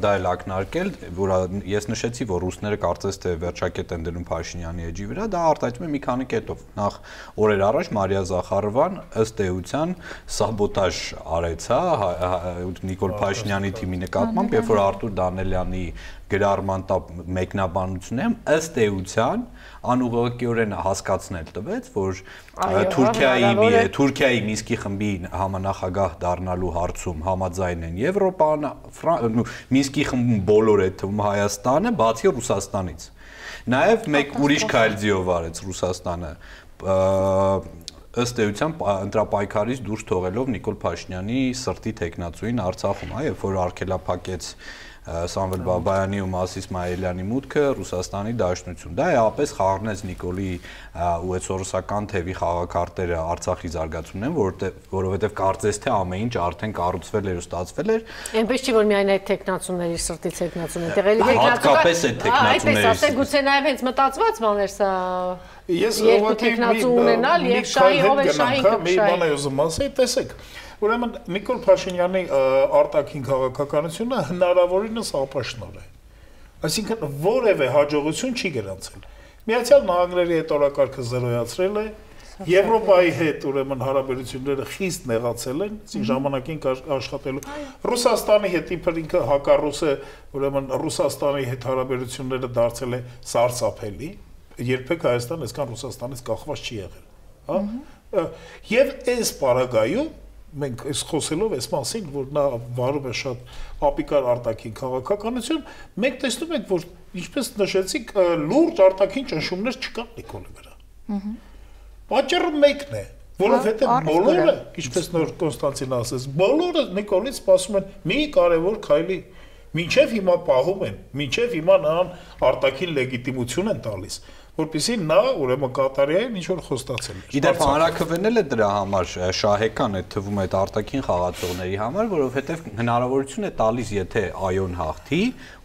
դա էլ ակնարկել, որ ես նշեցի, որ ռուսները կարծես թե վերջակետ են դնում Փաշինյանի էջի վրա, դա արտահայտվում է մի քանի կետով։ Նախ օրեր առաջ Մարիա Զախարովան ըստ էության սաբոտաժ արեց, հա, Նիկոլ Փաշինյանի թիմի նկատմամբ, երբ որ Արտուր Դանելյանի գրառման մեկնաբանություններում ըստ էության անուղղակիորեն հասկացնել տվեց, որ Թուրքիայի Թուրքիայի Մինսկի խմբի համանախագահ դառնալու հարցում համաձայն են Եվրոպան, Մինսկի խմբում բոլոր այդ թվում Հայաստանը, բացի Ռուսաստանից։ Նաև մեկ ուրիշ քայլձիով արեց Ռուսաստանը ըստ էության ընտրապայքարից դուրս թողելով Նիկոլ Փաշինյանի սրտի տեխնացուին Արցախում, այ երբ որ արկելափակեց Սամվել Բաբայանի ու Մասիս Մայելյանի մուտքը Ռուսաստանի Դաշնություն։ Դա էապես խառնեց Նիկոլի ու այդ սորոսական թևի խաղակարտերը Արցախի զարգացումն են, որովհետև որովհետև կարծես թե ամեն ինչ արդեն կառուցվել էր ու ստացվել էր։ Այնպես չի որ միայն այդ տեխնացուների սրտի տեխնացուն է, տեղելի հատկապես այդ տեխնացուների։ Այդպես ասել, գուցե նաև հենց մտածված բաներ սա Ես երկու տեխնացու ունենալ եւ շահի ով է շահի կշահի։ Մի բան ուզում ասել, տեսեք, Ուրեմն Նիկոլ Փաշինյանի արտաքին քաղաքականությունը հնարավորինս ապաշնոր է։ Այսինքն որևէ հաջողություն չի գրանցել։ Միացյալ Նահանգների հետ օրակարգը զրոյացրել է, Եվրոպայի հետ ուրեմն հարաբերությունները խիստ նեղացել են, այսինքն ժամանակին աշխատելու։ Ռուսաստանի հետ իբր ինքը հակառուս է, ուրեմն Ռուսաստանի հետ հարաբերությունները դարձել է սարսափելի, երբեք Հայաստան այսքան Ռուսաստանից կախված չի եղել, հա։ Եվ այս պարագայում մենք այս խոսելով այս մասին, որ նա վարում է շատ ապիկար արտաքին քաղաքականություն, մենք տեսնում ենք, որ ինչպես նշեցիք, լուրջ արտաքին ճնշումներ չկան Նիկոլի վրա։ Ահա։ Պատճառը մեկն է, որովհետև բոլորը, ինչպես նոր Կոնստանտին ասեց, բոլորը Նիկոլից սպասում են մի կարևոր քայլի Մինչև հիմա պահում են, մինչև հիմա նրան արտաքին լեգիտիմություն են տալիս որpիսի նա ուրեմն Կատարիայում ինչ որ խոստացել է։ Իդեպ հանրակրվեն էլ է դրա համար շահեկան է թվում այդ արտաքին խաղացողների համար, որովհետև հնարավորություն է տալիս, եթե այոն հաղթի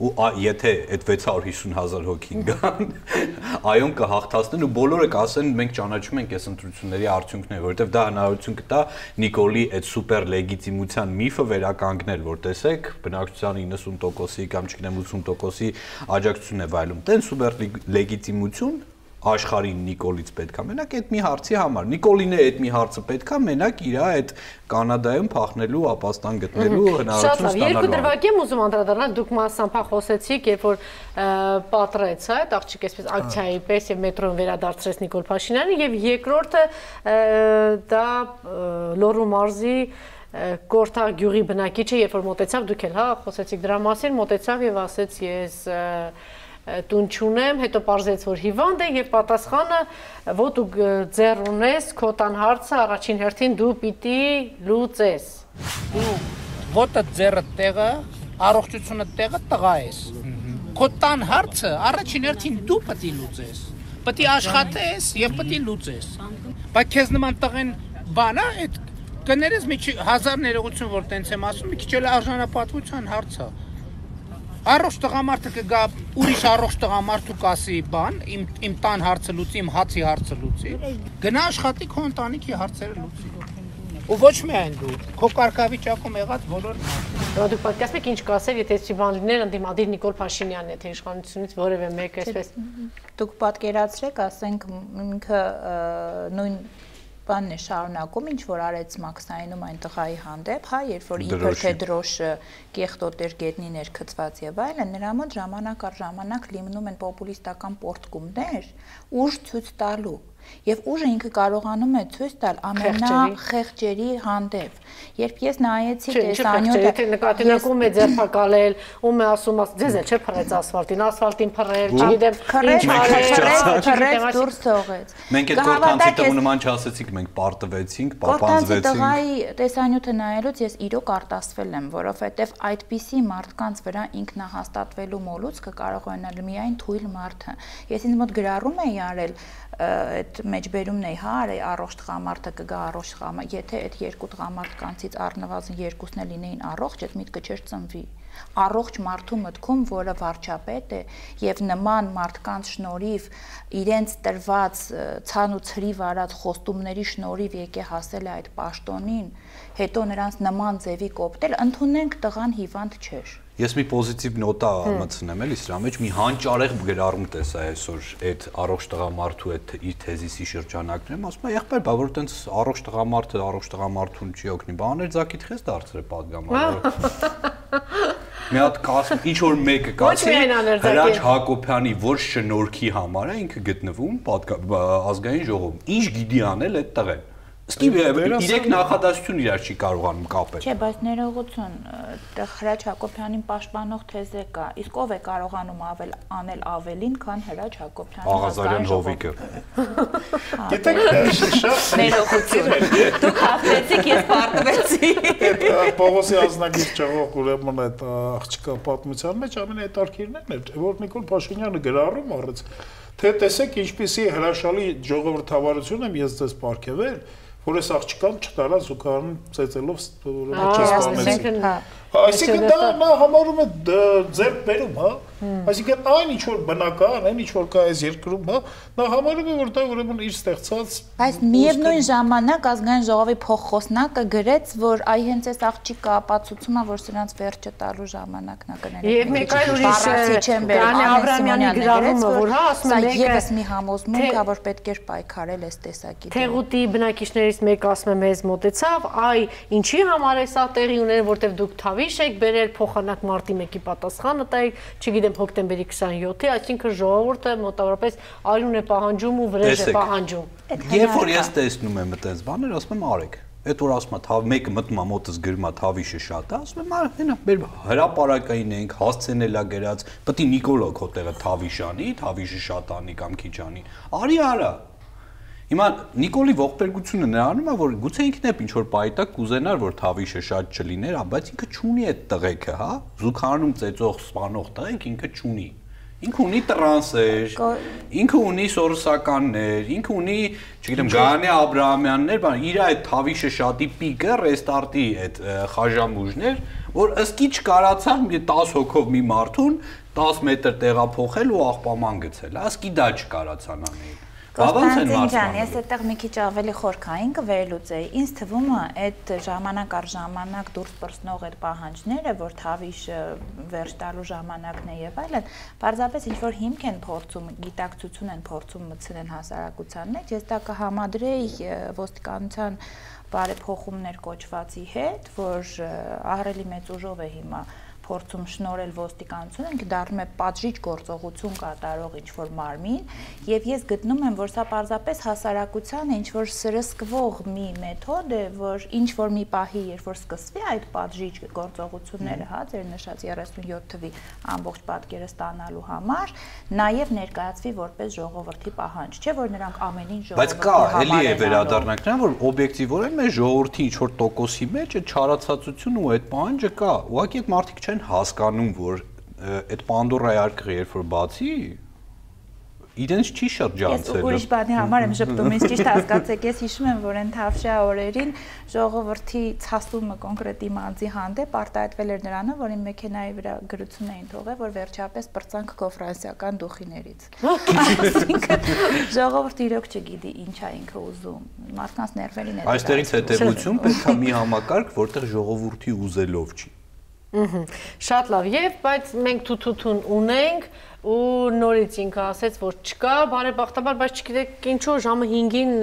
ու եթե այդ 650.000 հոգին գան, այոն կհաղթացնեն ու բոլորը կասեն մենք ճանաչում ենք այս ընտրությունների արդյունքները, որովհետև դա հնարավորություն կտա Նիկոլի այդ սուպեր լեգիտիմության միֆը վերականգնել, որ տեսեք, բնակչության 90%-ի կամ չգիտեմ 80%-ի աջակցություն է վայելում։ Տեն սուպեր լեգիտիմություն աշխարհին Նիկոլից պետքա մենակ այդ մի հարցի համար։ Նիկոլին է այդ մի հարցը պետքա մենակ իր այդ Կանադայում փախնելու ապաստան գտնելու հնարավորություն ստանալու։ Երկու դրվագ եմ ուզում անդրադառնալ, դուք մասամփա խոսեցիք, երբ որ պատրեց, հա, այդ աղջիկ այսպես ակցիայի պես եւ մետրոն վերադարձրեց Նիկոլ Փաշինյանը եւ երկրորդը դա Լոռու մարզի Կորթա գյուղի բնակիչը, երբ որ մտեցավ, դուք էլ հա խոսեցիք դրա մասին, մտեցավ եւ ասեց ես տուն չունեմ, հետո parzեց որ հիվանդ է եւ պատասխանը որ դու ձեռ ունես քո տան հարցը առաջին հերթին դու պիտի լուծես։ Դու ոտը ձեռը տեղը, առողջությունը տեղը տղա ես։ Քո տան հարցը առաջին հերթին դու պետք է լուծես։ Պետք է աշխատես եւ պետք է լուծես։ Բայց քեզ նման տղեն բանա այդ կներես մի հազար ներողություն որ տենց եմ ասում, մի քիչ էլ արժանապատվության հարցը։ Առողջ տղամարդը կգա ուրիշ առողջ տղամարդ ու կասի բան, իմ իմ տան հարցը լուծի, իմ հացի հարցը լուծի։ Գնա աշխատի քո ընտանիքի հարցերը լուծի։ Ու ոչ միայն դու, քո կարգավիճակում եղած բոլոր Դա դուք պատկասում եք ինչ կասել, եթե չի բան լիներ ընդդիմադիր Նիկոլ Փաշինյանն է, թե իշխանությունից որևէ մեկ այսպես։ Դուք պատկերացրեք, ասենք ինքը նույն բանն է շարունակում, ինչ որ արեց Մաքսայինում այն տղայի հանդեպ, հա, երբ որ իբր թե դրոշը կեղտոտ էր գետնի ներքծված եւ այլն, նրա մոտ ժամանակ առ ժամանակ լինում են պոպուլիստական պորտկումներ, ուժ ցույց տալու Եվ ուժը ինքը կարողանում է ցույց տալ ամենախեղճերի հանդեպ։ Երբ ես նայեցի տեսանյութը, թե նկատինակում է ձերբակալել, ում է ասում, ձեզ էլ չէ փռեց ասֆալտին, ասֆալտին փռել, չգիտեմ, ինչ արել, փռեց դուրս թողեց։ Մենք այդ կորտանցի տղու նման չասեցինք, մենք պարտվեցինք, պապանձվեցինք։ Տղայի տեսանյութը նայելուց ես իրոք արտասվել եմ, որովհետև այդպիսի մարդկանց վրա ինքնահաստատվելու մոլուցքը կարող ունենալ միայն թույլ մարդը։ Ես ինձ մոտ գրառում էի արել այդ մեջբերումն էի, հա, արի առողջ տղամարդը կգա առողջ տղամարդ, եթե այդ երկու տղամարդկանցից առնվազն երկուսն էլ լինեին առողջ, այդ միտքը չէր ծնվի առողջ մարդու մտքում, որը վարչապետ է եւ նման մարդկանց շնորհիվ իրենց տրված ցան ու ցրի վարած խոստումների շնորհիվ եկե հասել է այդ պաշտոնին, հետո նրանց նման ձևի կոպտել, ընդունենք տղան հիվանդ չէր ես մի պոզիտիվ նոտա մտցնեմ էլի սրա մեջ մի հանճարեղ գրառում տեսա այսօր այդ առողջ տղամարդու այդ իր թեզիսի շրջանակներում ասում է եղբայր բա որ տենց առողջ տղամարդը առողջ տղամարդուն չի օգնի բա աներ ձակիդ քեզ դարձրե падգամարը մի հատ կասմ ինչ որ մեկը կասի հրաչ հակոբյանի որ շնորհքի համար է ինքը գտնվում ազգային ժողովում ինչ գիտի անել այդ տղեն Սկի իրեք նախադասություն իրար չի կարողանում կապել։ Չէ, բայց ներողություն, Հրաչ Հակոբյանին պաշտպանող թեզը կա։ Իսկ ով է կարողանում ավել անել ավելին, քան Հրաչ Հակոբյանը։ Աղազարյան Հովիկը։ Գիտեք, շատ ներողություն։ Դուք հաղթեցիք, ես պարտվեցի։ Պողոսի ազնագիր ճաղող ուրեմն այդ աղջկա պատմության մեջ ամենահետաքրքիրն էր, որ Նիկոլ Փաշինյանը գրառում առեց թե տեսեք ինչպիսի հրաշալի ժողովրդավարություն եմ ես ձեզ ապարգևել որ այս աղջկան չտարա զուգարան ծեծելով չսպանեցին։ Այսինքն դա նա համարում է ձեր բերում, հա։ Այսինքն այն ինչ որ բնական, այն ինչ որ կա այս երկրում, հա, նա համարում է որ դա ուրեմն իր ստեղծած Բայց միևնույն ժամանակ ազգային ժողովի փոխխոսնակը գրեց, որ այ հենց այս աղջիկը ապացուցում է, որ սրանց վերջը տալու ժամանակն է կներեք։ Եվ մեկ այլ ուրիշ Անի Աբրամյանի գրառումը, որ հա, ասում է մեկը եւս մի համոզմունք է, որ պետք է պայքարել այս տեսակի։ Թեղուտի բնակիչներից մեկ ասում է մեզ մոտեցավ, այ ինչի համար է սա տեղի ուներ, որտեվ դուք թավիշ եք բերել փոխանակ մարտի 1-ի պատասխանը տայք, չգիտեմ եմ հոկտեմբերի 27-ի, այսինքն ժողովուրդը մոտավորապես արյուն է պահանջում ու վրեժ է պահանջում։ Երբ որ ես տեսնում եմ այդպես բաներ, ասում եմ արեք։ Այդ որ ասում եմ թավ մեկը մտնում է մոտս գրում է թավիշը շատ է, ասում եմ արա, հենա մեր հրաապարակային ենք, հասցենելա գրած, պետք է Նիկոլո քո տեղը թավիշանի, թավիշը շատանի կամ քիչանի։ Արի արա, Հիմա Նիկոլի ողբերգությունը նրանում է, որ գուցե ինքն է ինչ որ պայտակ կուզենար, որ թավիշը շատ չլիներ, բայց ինքը չունի այդ տղեկը, հա։ Զուգարանում ծեծող սպանող տղեկ ինքը չունի։ Ինքը ունի տրանսեր, ինքը ունի սորսականներ, ինքը ունի, չգիտեմ, Գայանե Աբրահամյաններ, բան, իր այդ թավիշը շատի պիկը, ռեստարտի այդ խաժամուժներ, որ ըսկի չկարացավ 10 հոգով մի մարդուն 10 մետր տեղափոխել ու աղբաման գցել, ըսկի դա չկարացան անել։ Կոստանտին ջան, ես այդտեղ մի քիչ ավելի խորքային կվերլուծեի։ Ինձ թվում է այդ ժամանակ առ ժամանակ դուրս պրսնող այդ պահանջները, որ թավիշը վերջ տալու ժամանակն է եւ այլն, պարզապես ինչ որ հիմք են փորձում, գիտակցություն են փորձում մտցնել հասարակության մեջ, ես դա կհամադրեի ոստիկանության բարեփոխումներ կոչվածի հետ, որ ահրելի մեծ ուժով է հիմա փորձում շնորել ոստիկանությունը, ինքը դառնում է պատժիչ գործողություն կատարող ինչ-որ մարմին, եւ ես գտնում եմ, որ սա պարզապես հասարակությանը ինչ-որ սրսկվող մի մեթոդ է, որ ինչ-որ մի պահի, երբ որ սկսվի այդ պատժիչ գործողությունները, հա, ձեր նշած 37 թվի ամբողջ պատկերը ստանալու համար, նաեւ ներկայացվի որպես ժողովրդի պահանջ, չէ՞ որ նրանք ամենին ժողովրդի Բայց կա, էլի է վերադառնանք նրան, որ օբյեկտիվորեն մեր ժողովրդի ինչ-որ տոկոսի մեջ այդ չարացածությունը ու այդ պահանջը կա։ Ուղղակի այդ մարդիկ չեն չեն հասկանում, որ այդ Պանդորայի արկղը երբ որ բացի, իրենց չի շրջանցել։ Ես ուրիշ բանի համար եմ շփվում, ինձ ճիշտ հասկացեք, ես հիշում եմ, որ այն թավշյա օրերին ժողովրդի ցասումը կոնկրետ իմ անձի հանդեպ արտահայտվել էր նրանը, որ իմ մեքենայի վրա գրություն էին թողել, որ վերջապես բրցանք կոֆրանսիական դուխիներից։ Այսինքն ժողովուրդը իրոք չգիտի ինչ է ինքը ուզում։ Մարդկանց ներվերին է։ Այստեղից հետևություն պետք է մի համակարգ, որտեղ ժողովրդի ուզելով չի։ Շատ լավ, եւ բայց մենք թութութուն ունենք ու նորից ինքը ասեց, որ չկա, բարեբախտաբար, բայց չգիտեք ինչու ժամը 5-ին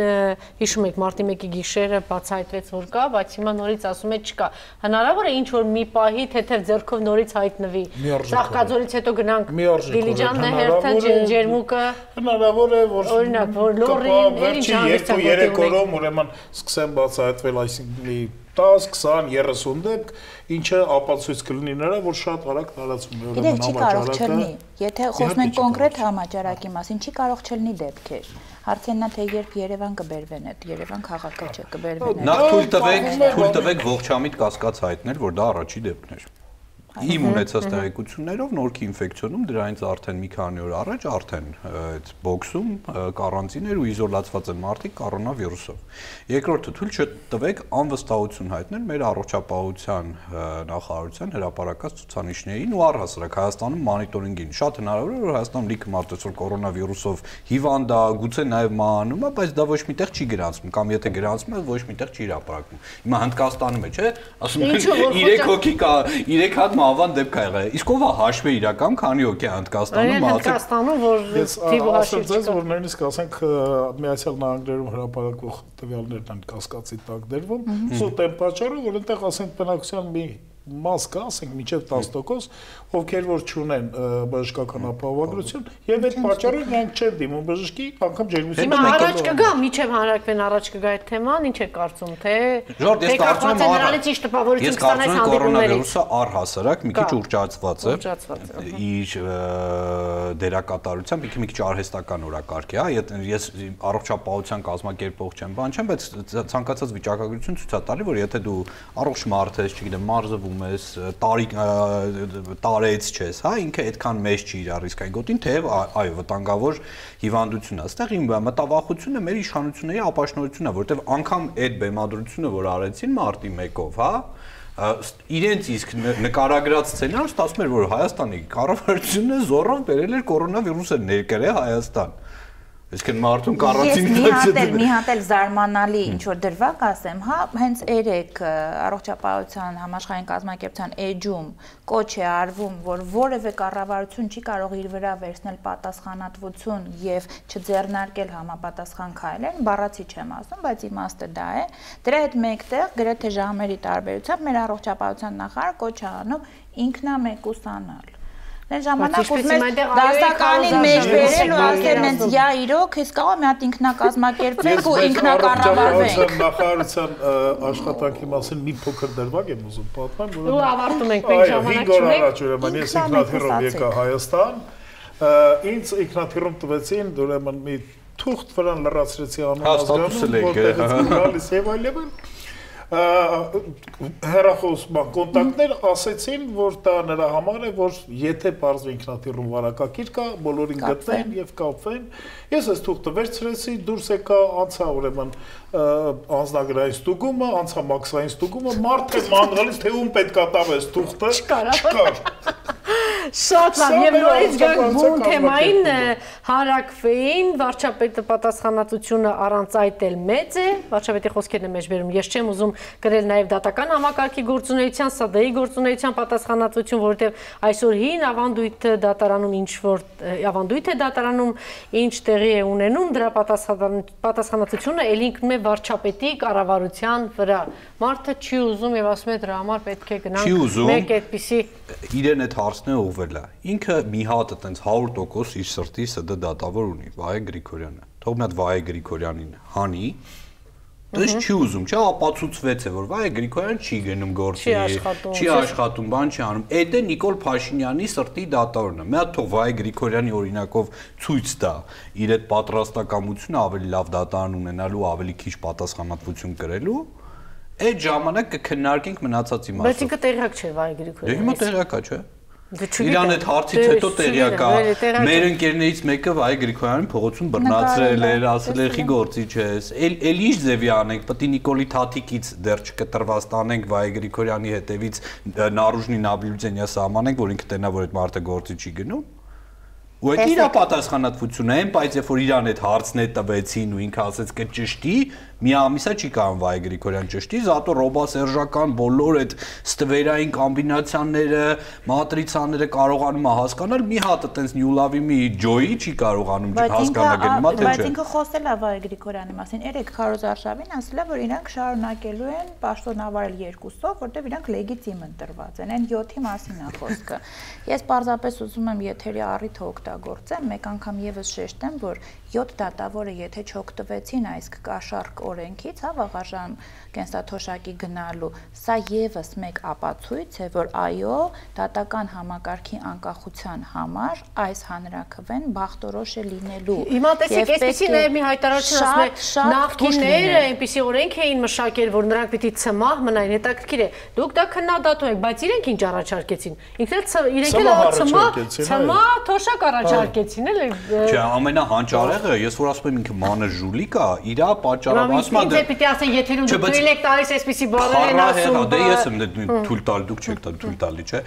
հիշում եք մարտի 1-ի գիշերը բացահայտվեց, որ կա, բայց հիմա նորից ասում է չկա։ Հնարավոր է ինչ որ մի պահի թեթև ձեռքով նորից հայտնվի։ Սաղկաձորից հետո գնանք Դիլիջանն է հերթը ջերմուկը։ Հնարավոր է որ օրինակ որ լորին էլի ժամից 2-3 օրում ուրեմն սկսեն բացահայտվել, այսինքն 10, 20, 30 դեպք, ինչը ապացույց կլինի նրա, որ շատ արագ տարածվում է ուրեմն համաճարակը։ Եթե խոսում ենք կոնկրետ համաճարակի մասին, չի կարող չլինի դեպքեր։ Հարցենն է թե երբ Երևան կբերվեն այդ Երևան քաղաքը չէ կբերվեն։ Նախ թույլ տվեք, թույլ տվեք ողջամիտ կասկած հայտնել, որ դա առաջի դեպքն էր։ Իմ ունեցած տեղեկություններով նորքի ինֆեկցիոնում դրանից արդեն մի քանի օր առաջ արդեն այդ բոքսում կարանտին էր ու իզոլացված են մարդիկ կորոնավիրուսով։ Երկրորդը թույլ չտվեք անվստահություն հայտնել մեր առողջապահության նախարարության հրապարակած ցուցանիշներին ու առհասարակ Հայաստանում մոնիտորինգին։ Շատ հնարավոր է որ Հայաստանում լիքը մարդ այսօր կորոնավիրուսով հիվանդ է, գուցե նաև մահանում է, բայց դա ոչ միտեղ չի գրանցվում կամ եթե գրանցվում է, ոչ միտեղ չի հրապարակվում։ Հիմա Հնդկաստանում է, չէ՞, ասում են 3 հոգի կա, 3 հատ մահվան դեպք ա եղել։ Իսկ ով է հաշվի իրական քանի է Հնդկաստանում ասեք։ Հնդկաստանում որ թիվը հաշվի չկա։ որ նույնիսկ ասենք Միացյալ Նահանգներում հրապարակող տվյալներն են կասկածի տակ դրվում, սուտ են պատճառը, որ այնտեղ ասենք բնակության մի մաս կա, ասենք միջև 10%, ովքեր որ չունեն բժշկական ապահովագրություն, եւ այդ պատճառով նրանք չեն դիմում բժշկի, անգամ ջերմություն Հիմա առաջ կգա, միջև հանրակրվեն առաջ կգա այդ թեման, ինչ է կարծում, թե Ժորդ, ես կարծում եմ նրանից ինչ տպավորություն կստանա այս հանդիպումներից։ Կորոնավիրուսը առհասարակ մի քիչ ուռճացված է։ Իր դերակատարությամբ մի քիչ արհեստական օրակարգ է, հա, ես առողջապահության կազմակերպող չեմ, բան չեմ, բայց ցանկացած վիճակագրություն ցույց է տալի, որ եթե դու առողջ մարդ ես, չգիտեմ, մարզվում նայում ես, տարի տարեց չես, հա, ինքը այդքան մեծ չի իր ռիսկային գոտին, թեև այո, վտանգավոր հիվանդություն է։ Այստեղ իմ մտավախությունը մեր իշխանությունների ապաշնորությունն է, որովհետև անգամ այդ բեմադրությունը, որ արեցին մարտի 1-ով, հա, իրենց իսկ նկարագրած սցենարը ստացվում էր որ Հայաստանի կառավարությունը զորով բերել էր կորոնավիրուսը ներկրե Հայաստան Այսինքն մարդուն կարանտինի տակ Ես մի հատ էլ մի հատ էլ զարմանալի ինչ որ դրվակ ասեմ, հա, հենց երեք առողջապահության համաշխարհային կազմակերպության էջում կոչ է արվում, որ որևէ կառավարություն չի կարող իր վրա վերցնել պատասխանատվություն եւ չձեռնարկել համապատասխան քայլեր, բառացի չեմ ասում, բայց իմաստը դա է։ Դրա հետ մեկտեղ գրեթե ժամերի տարբերությամբ մեր առողջապահության նախարար կոչ է անում ինքնամեկուսանալ Այն ժամանակ ուզում ես դասականին մեջ բերել ու ասել նենց յա իրոք, ես կարող եմ մի հատ ինքնակազմակերպվենք ու ինքնակառավարվենք։ Նախարարության աշխատանքի մասին մի փոքր դրվագ եմ ուզում պատմել, որ ու ավարտում ենք մենք ժամանակ չունենք։ Այո, 5 օր առաջ ուրեմն ես ինքնաթիռով եկա Հայաստան։ Ինձ ինքնաթիռում տվեցին ուրեմն մի թուղթ վրան լրացրեցի անհասկանում, որտեղից գալիս եւ այլն հերախոսման կոնտակտներ ասեցին, որ դա նրա համար է, որ եթե բարձր ինքնաթիռում վարակակիր կա, բոլորին գտնեն եւ կապվեն։ Ես այս թուղթը վերցրեցի, դուրս եկա, անցա ուրեմն անձնագրային ստուգումը, անցա մաքսային ստուգումը, մարդը մանրալից թե ում պետքա տավ այս թուղթը։ Չկար։ Շատ լավ, եւ նորից գանք բուն թեմային հարակվեին, վարչապետը պատասխանատվությունը առանց այդ էլ մեծ է, վարչապետի խոսքերն է մեջ վերում։ Ես չեմ ուզում գրել նաեւ դատական համակարգի գործունեության, ՍԴ-ի գործունեության պատասխանատվություն, որովհետեւ այսօր հին ավանդույթը դատարանում ինչ որ ավանդույթ է դատարանում, ինչ տեղի է ունենում, դրա պատասխանատվությունը ել ինքն է վարչապետի կառավարության վրա։ Մարդը չի ուզում եւ ասում է դրա համար պետք է գնանք մեկ այդպիսի իրեն այդ հարցն է ուղղվել է։ Ինքը մի հատ այտենց 100% իր սրտի ՍԴ դատավոր ունի, Վահե Գրիգորյանը։ Թող մի հատ Վահե Գրիգորյանին հանի, Դες չի ուզում, չէ, ապացուցվեց է, որ վայ Գրիգորյան չի գնում գործի, չի աշխատում, բան չի անում։ Այդ է Նիկոլ Փաշինյանի սրտի դատավորն է։ Մի հատ թող վայ Գրիգորյանի օրինակով ցույց տա իր այդ պատրաստակամությունը ավելի լավ դատարան ունենալու, ավելի քիչ պատասխանատվություն կրելու այդ ժամանակ կքննարկենք մնացածի մասը։ Բայց ինքը տեղյակ չէ Վայ Գրիգորյանը։ Դե հիմա տեղյակ է, չէ։ Իրան այդ հարցից հետո տեղյակ է։ Մեր ընկերներից մեկը Վայ Գրիգորյանին փողոցում բռնացրել էր, ասել էր՝ «Խի գործի չես»։ Էլ էլ ինչ ձևի անենք, պետք է Նիկոլի Թաթիկից դեռ չկտրված տանենք Վայ Գրիգորյանի հետևից Նարուժնի Նաբիլյուձենյա սահմանենք, որ ինքը տենա որ այդ մարդը գործի չի գնում։ Ու այդ իր պատասխանատվությունը են, բայց երբ որ իրան այդ հարցն է տվեցին ու ինքը ասեց կճշտի, մի ամիսա չի կարող Վայ Գրիգորյան ճշտի, զատո ռոբասերժական բոլոր այդ ստվերային կոմբինացիաները, մատրիցաները կարողանում է հասկանալ, մի հատ այտենց նյուլավի մի ջոյի չի կարողանում Բայց հասկանալ գնումա թե բայց չէ։ ինքը խոսել է Վայ Գրիգորյանի մասին։ Երեք Քարոզ Արշավին ասել է, որ իրանք շարունակելու են պաշտոնավարել երկուսով, որտեղ իրանք լեգիտիմ ընտրված են։ Այն 7-ի մասին է խոսքը։ Ես պարզապես ուզում եմ եթերի առիթը օգտագործեմ, մեկ անգամ եւս շեշտեմ, որ 7 դատավորը եթե չօգտվեցին այս կաշառք օրենքից, հա, վաղաժամ կենսաթոշակի գնալու, սա եւս մեկ ապացույց է, որ այո, դատական համակարգի անկախության համար այս հանրակրվեն բախտորոշ է լինելու։ Հիմա տեսեք, այսպեսի նաև մի հայտարարություն ասում է, նախկինները այնպեսի օրենք էին մշակել, որ նրանք պիտի ցմահ մնային, հետաքրքիր է։ Դուք դա քննադատում եք, բայց իրենք ինչ առաջարկեցին։ Ինքն էլ ց- իրենք էլ առաջարկեցին, ցմահ թոշակ առաջարկեցին, էլի։ Չէ, ամենահանճարեղը, ես որ ասում եմ ինքը մանր ժուլիկ է, իրա պատճառով Ասում ինձ է պիտի ասեն, եթե Չէ, դուք թույլ եք տալիս այսպեսի բառեր են ասում։ դե ես եմ դե թույլ տալ, դուք չեք տալ թույլ տալի, չէ։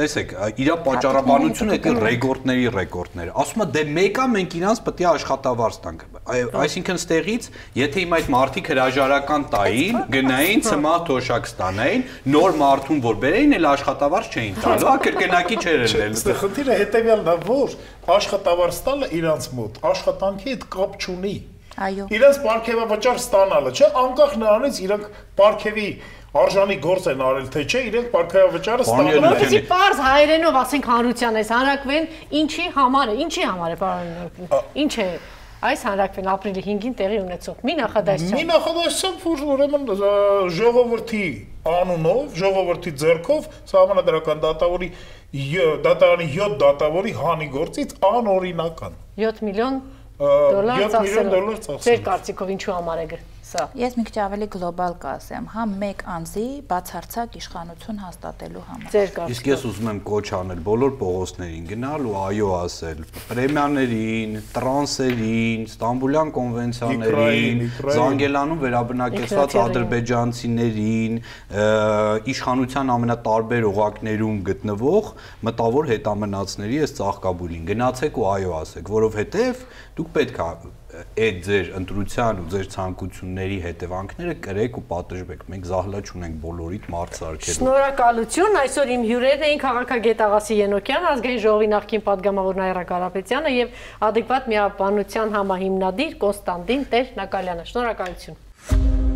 Տեսեք, իրա պատճառաբանությունը դա ռեկորդների ռեկորդները։ Ասում է դե մեկա մենք իրանց պետք է աշխատավարձ տանք։ Այ- Այսինքն ստեղից, եթե հիմա այդ մարդիկ հրաժարական տային, գնային ցմահ թոշակ ստանային, նոր մարդուն որ բերեին, էլ աշխատավարձ չէին տալու, հա կրկնակի չէր ելնել։ Այստեղ խնդիրը հետեւյալն է, որ աշխատավարձ տալը իրանց մոտ աշխատանքի հետ կապ չունի։ Այո։ Իրանց ապարքեվավճար ստանալը, չէ, անկախ նրանից իրանք ապարքեվի արժանի գործ են արել, թե չէ, իրենք ապարքեվավճարը Պարոն ստանում են։ Ելնիկյան, Որպեսի པարզ հայերենով ասենք հանրության այս հանրակվեն ինչի համար է, ինչի համար է պարոն Ինչ է այս հանրակվեն ապրիլի 5-ին տեղի ունեցող մի Մի նախադասության։ նախադասությամբ որ ուրեմն ժողովրդի անունով, ժողովրդի ձեռքով համանadrական դատավորի դատարանի 7 դատավորի հանի գործից անօրինական 7 միլիոն 7 միլիոն դոլար ծախսել։ Ձեր կարծիքով ինչու համար է սա։ Ես մի քիչ ավելի գլոբալ կասեմ, հա մեկ անձի բացարձակ իշխանություն հաստատելու համար։ Ձեր Իսկ կարծիքով։ ես ուզում եմ կոչ անել բոլոր փողոցներին գնալ ու այո ասել. Պրեմիաներին, տրանսերին, Ստամբուլյան կոնվենցիաներին, Զանգելանում վերաբնակեցված ադրբեջանցիներին, իշխանության ամենատարբեր օղակներում գտնվող մտավոր հետամնացների այս ծաղկաբույլին գնացեք ու այո ասեք, որովհետև դուք պետք է այդ ձեր ընտրության ու ձեր ցանկությունների հետևանքները կրեք ու պատժվեք։ Մենք զահլա չունենք բոլորիդ մարդ սարքելու։ Շնորհակալություն։ Այսօր իմ հյուրերն էին քաղաքագետ Աղասի Ենոկյան, ազգային ժողովի նախկին падգամավոր Նաիրա Կարապետյանը եւ Ադեկվատ միաբանության համահիմնադիր Կոնստանտին Տեր Նակալյանը։ Շնորհակալություն։ Thank you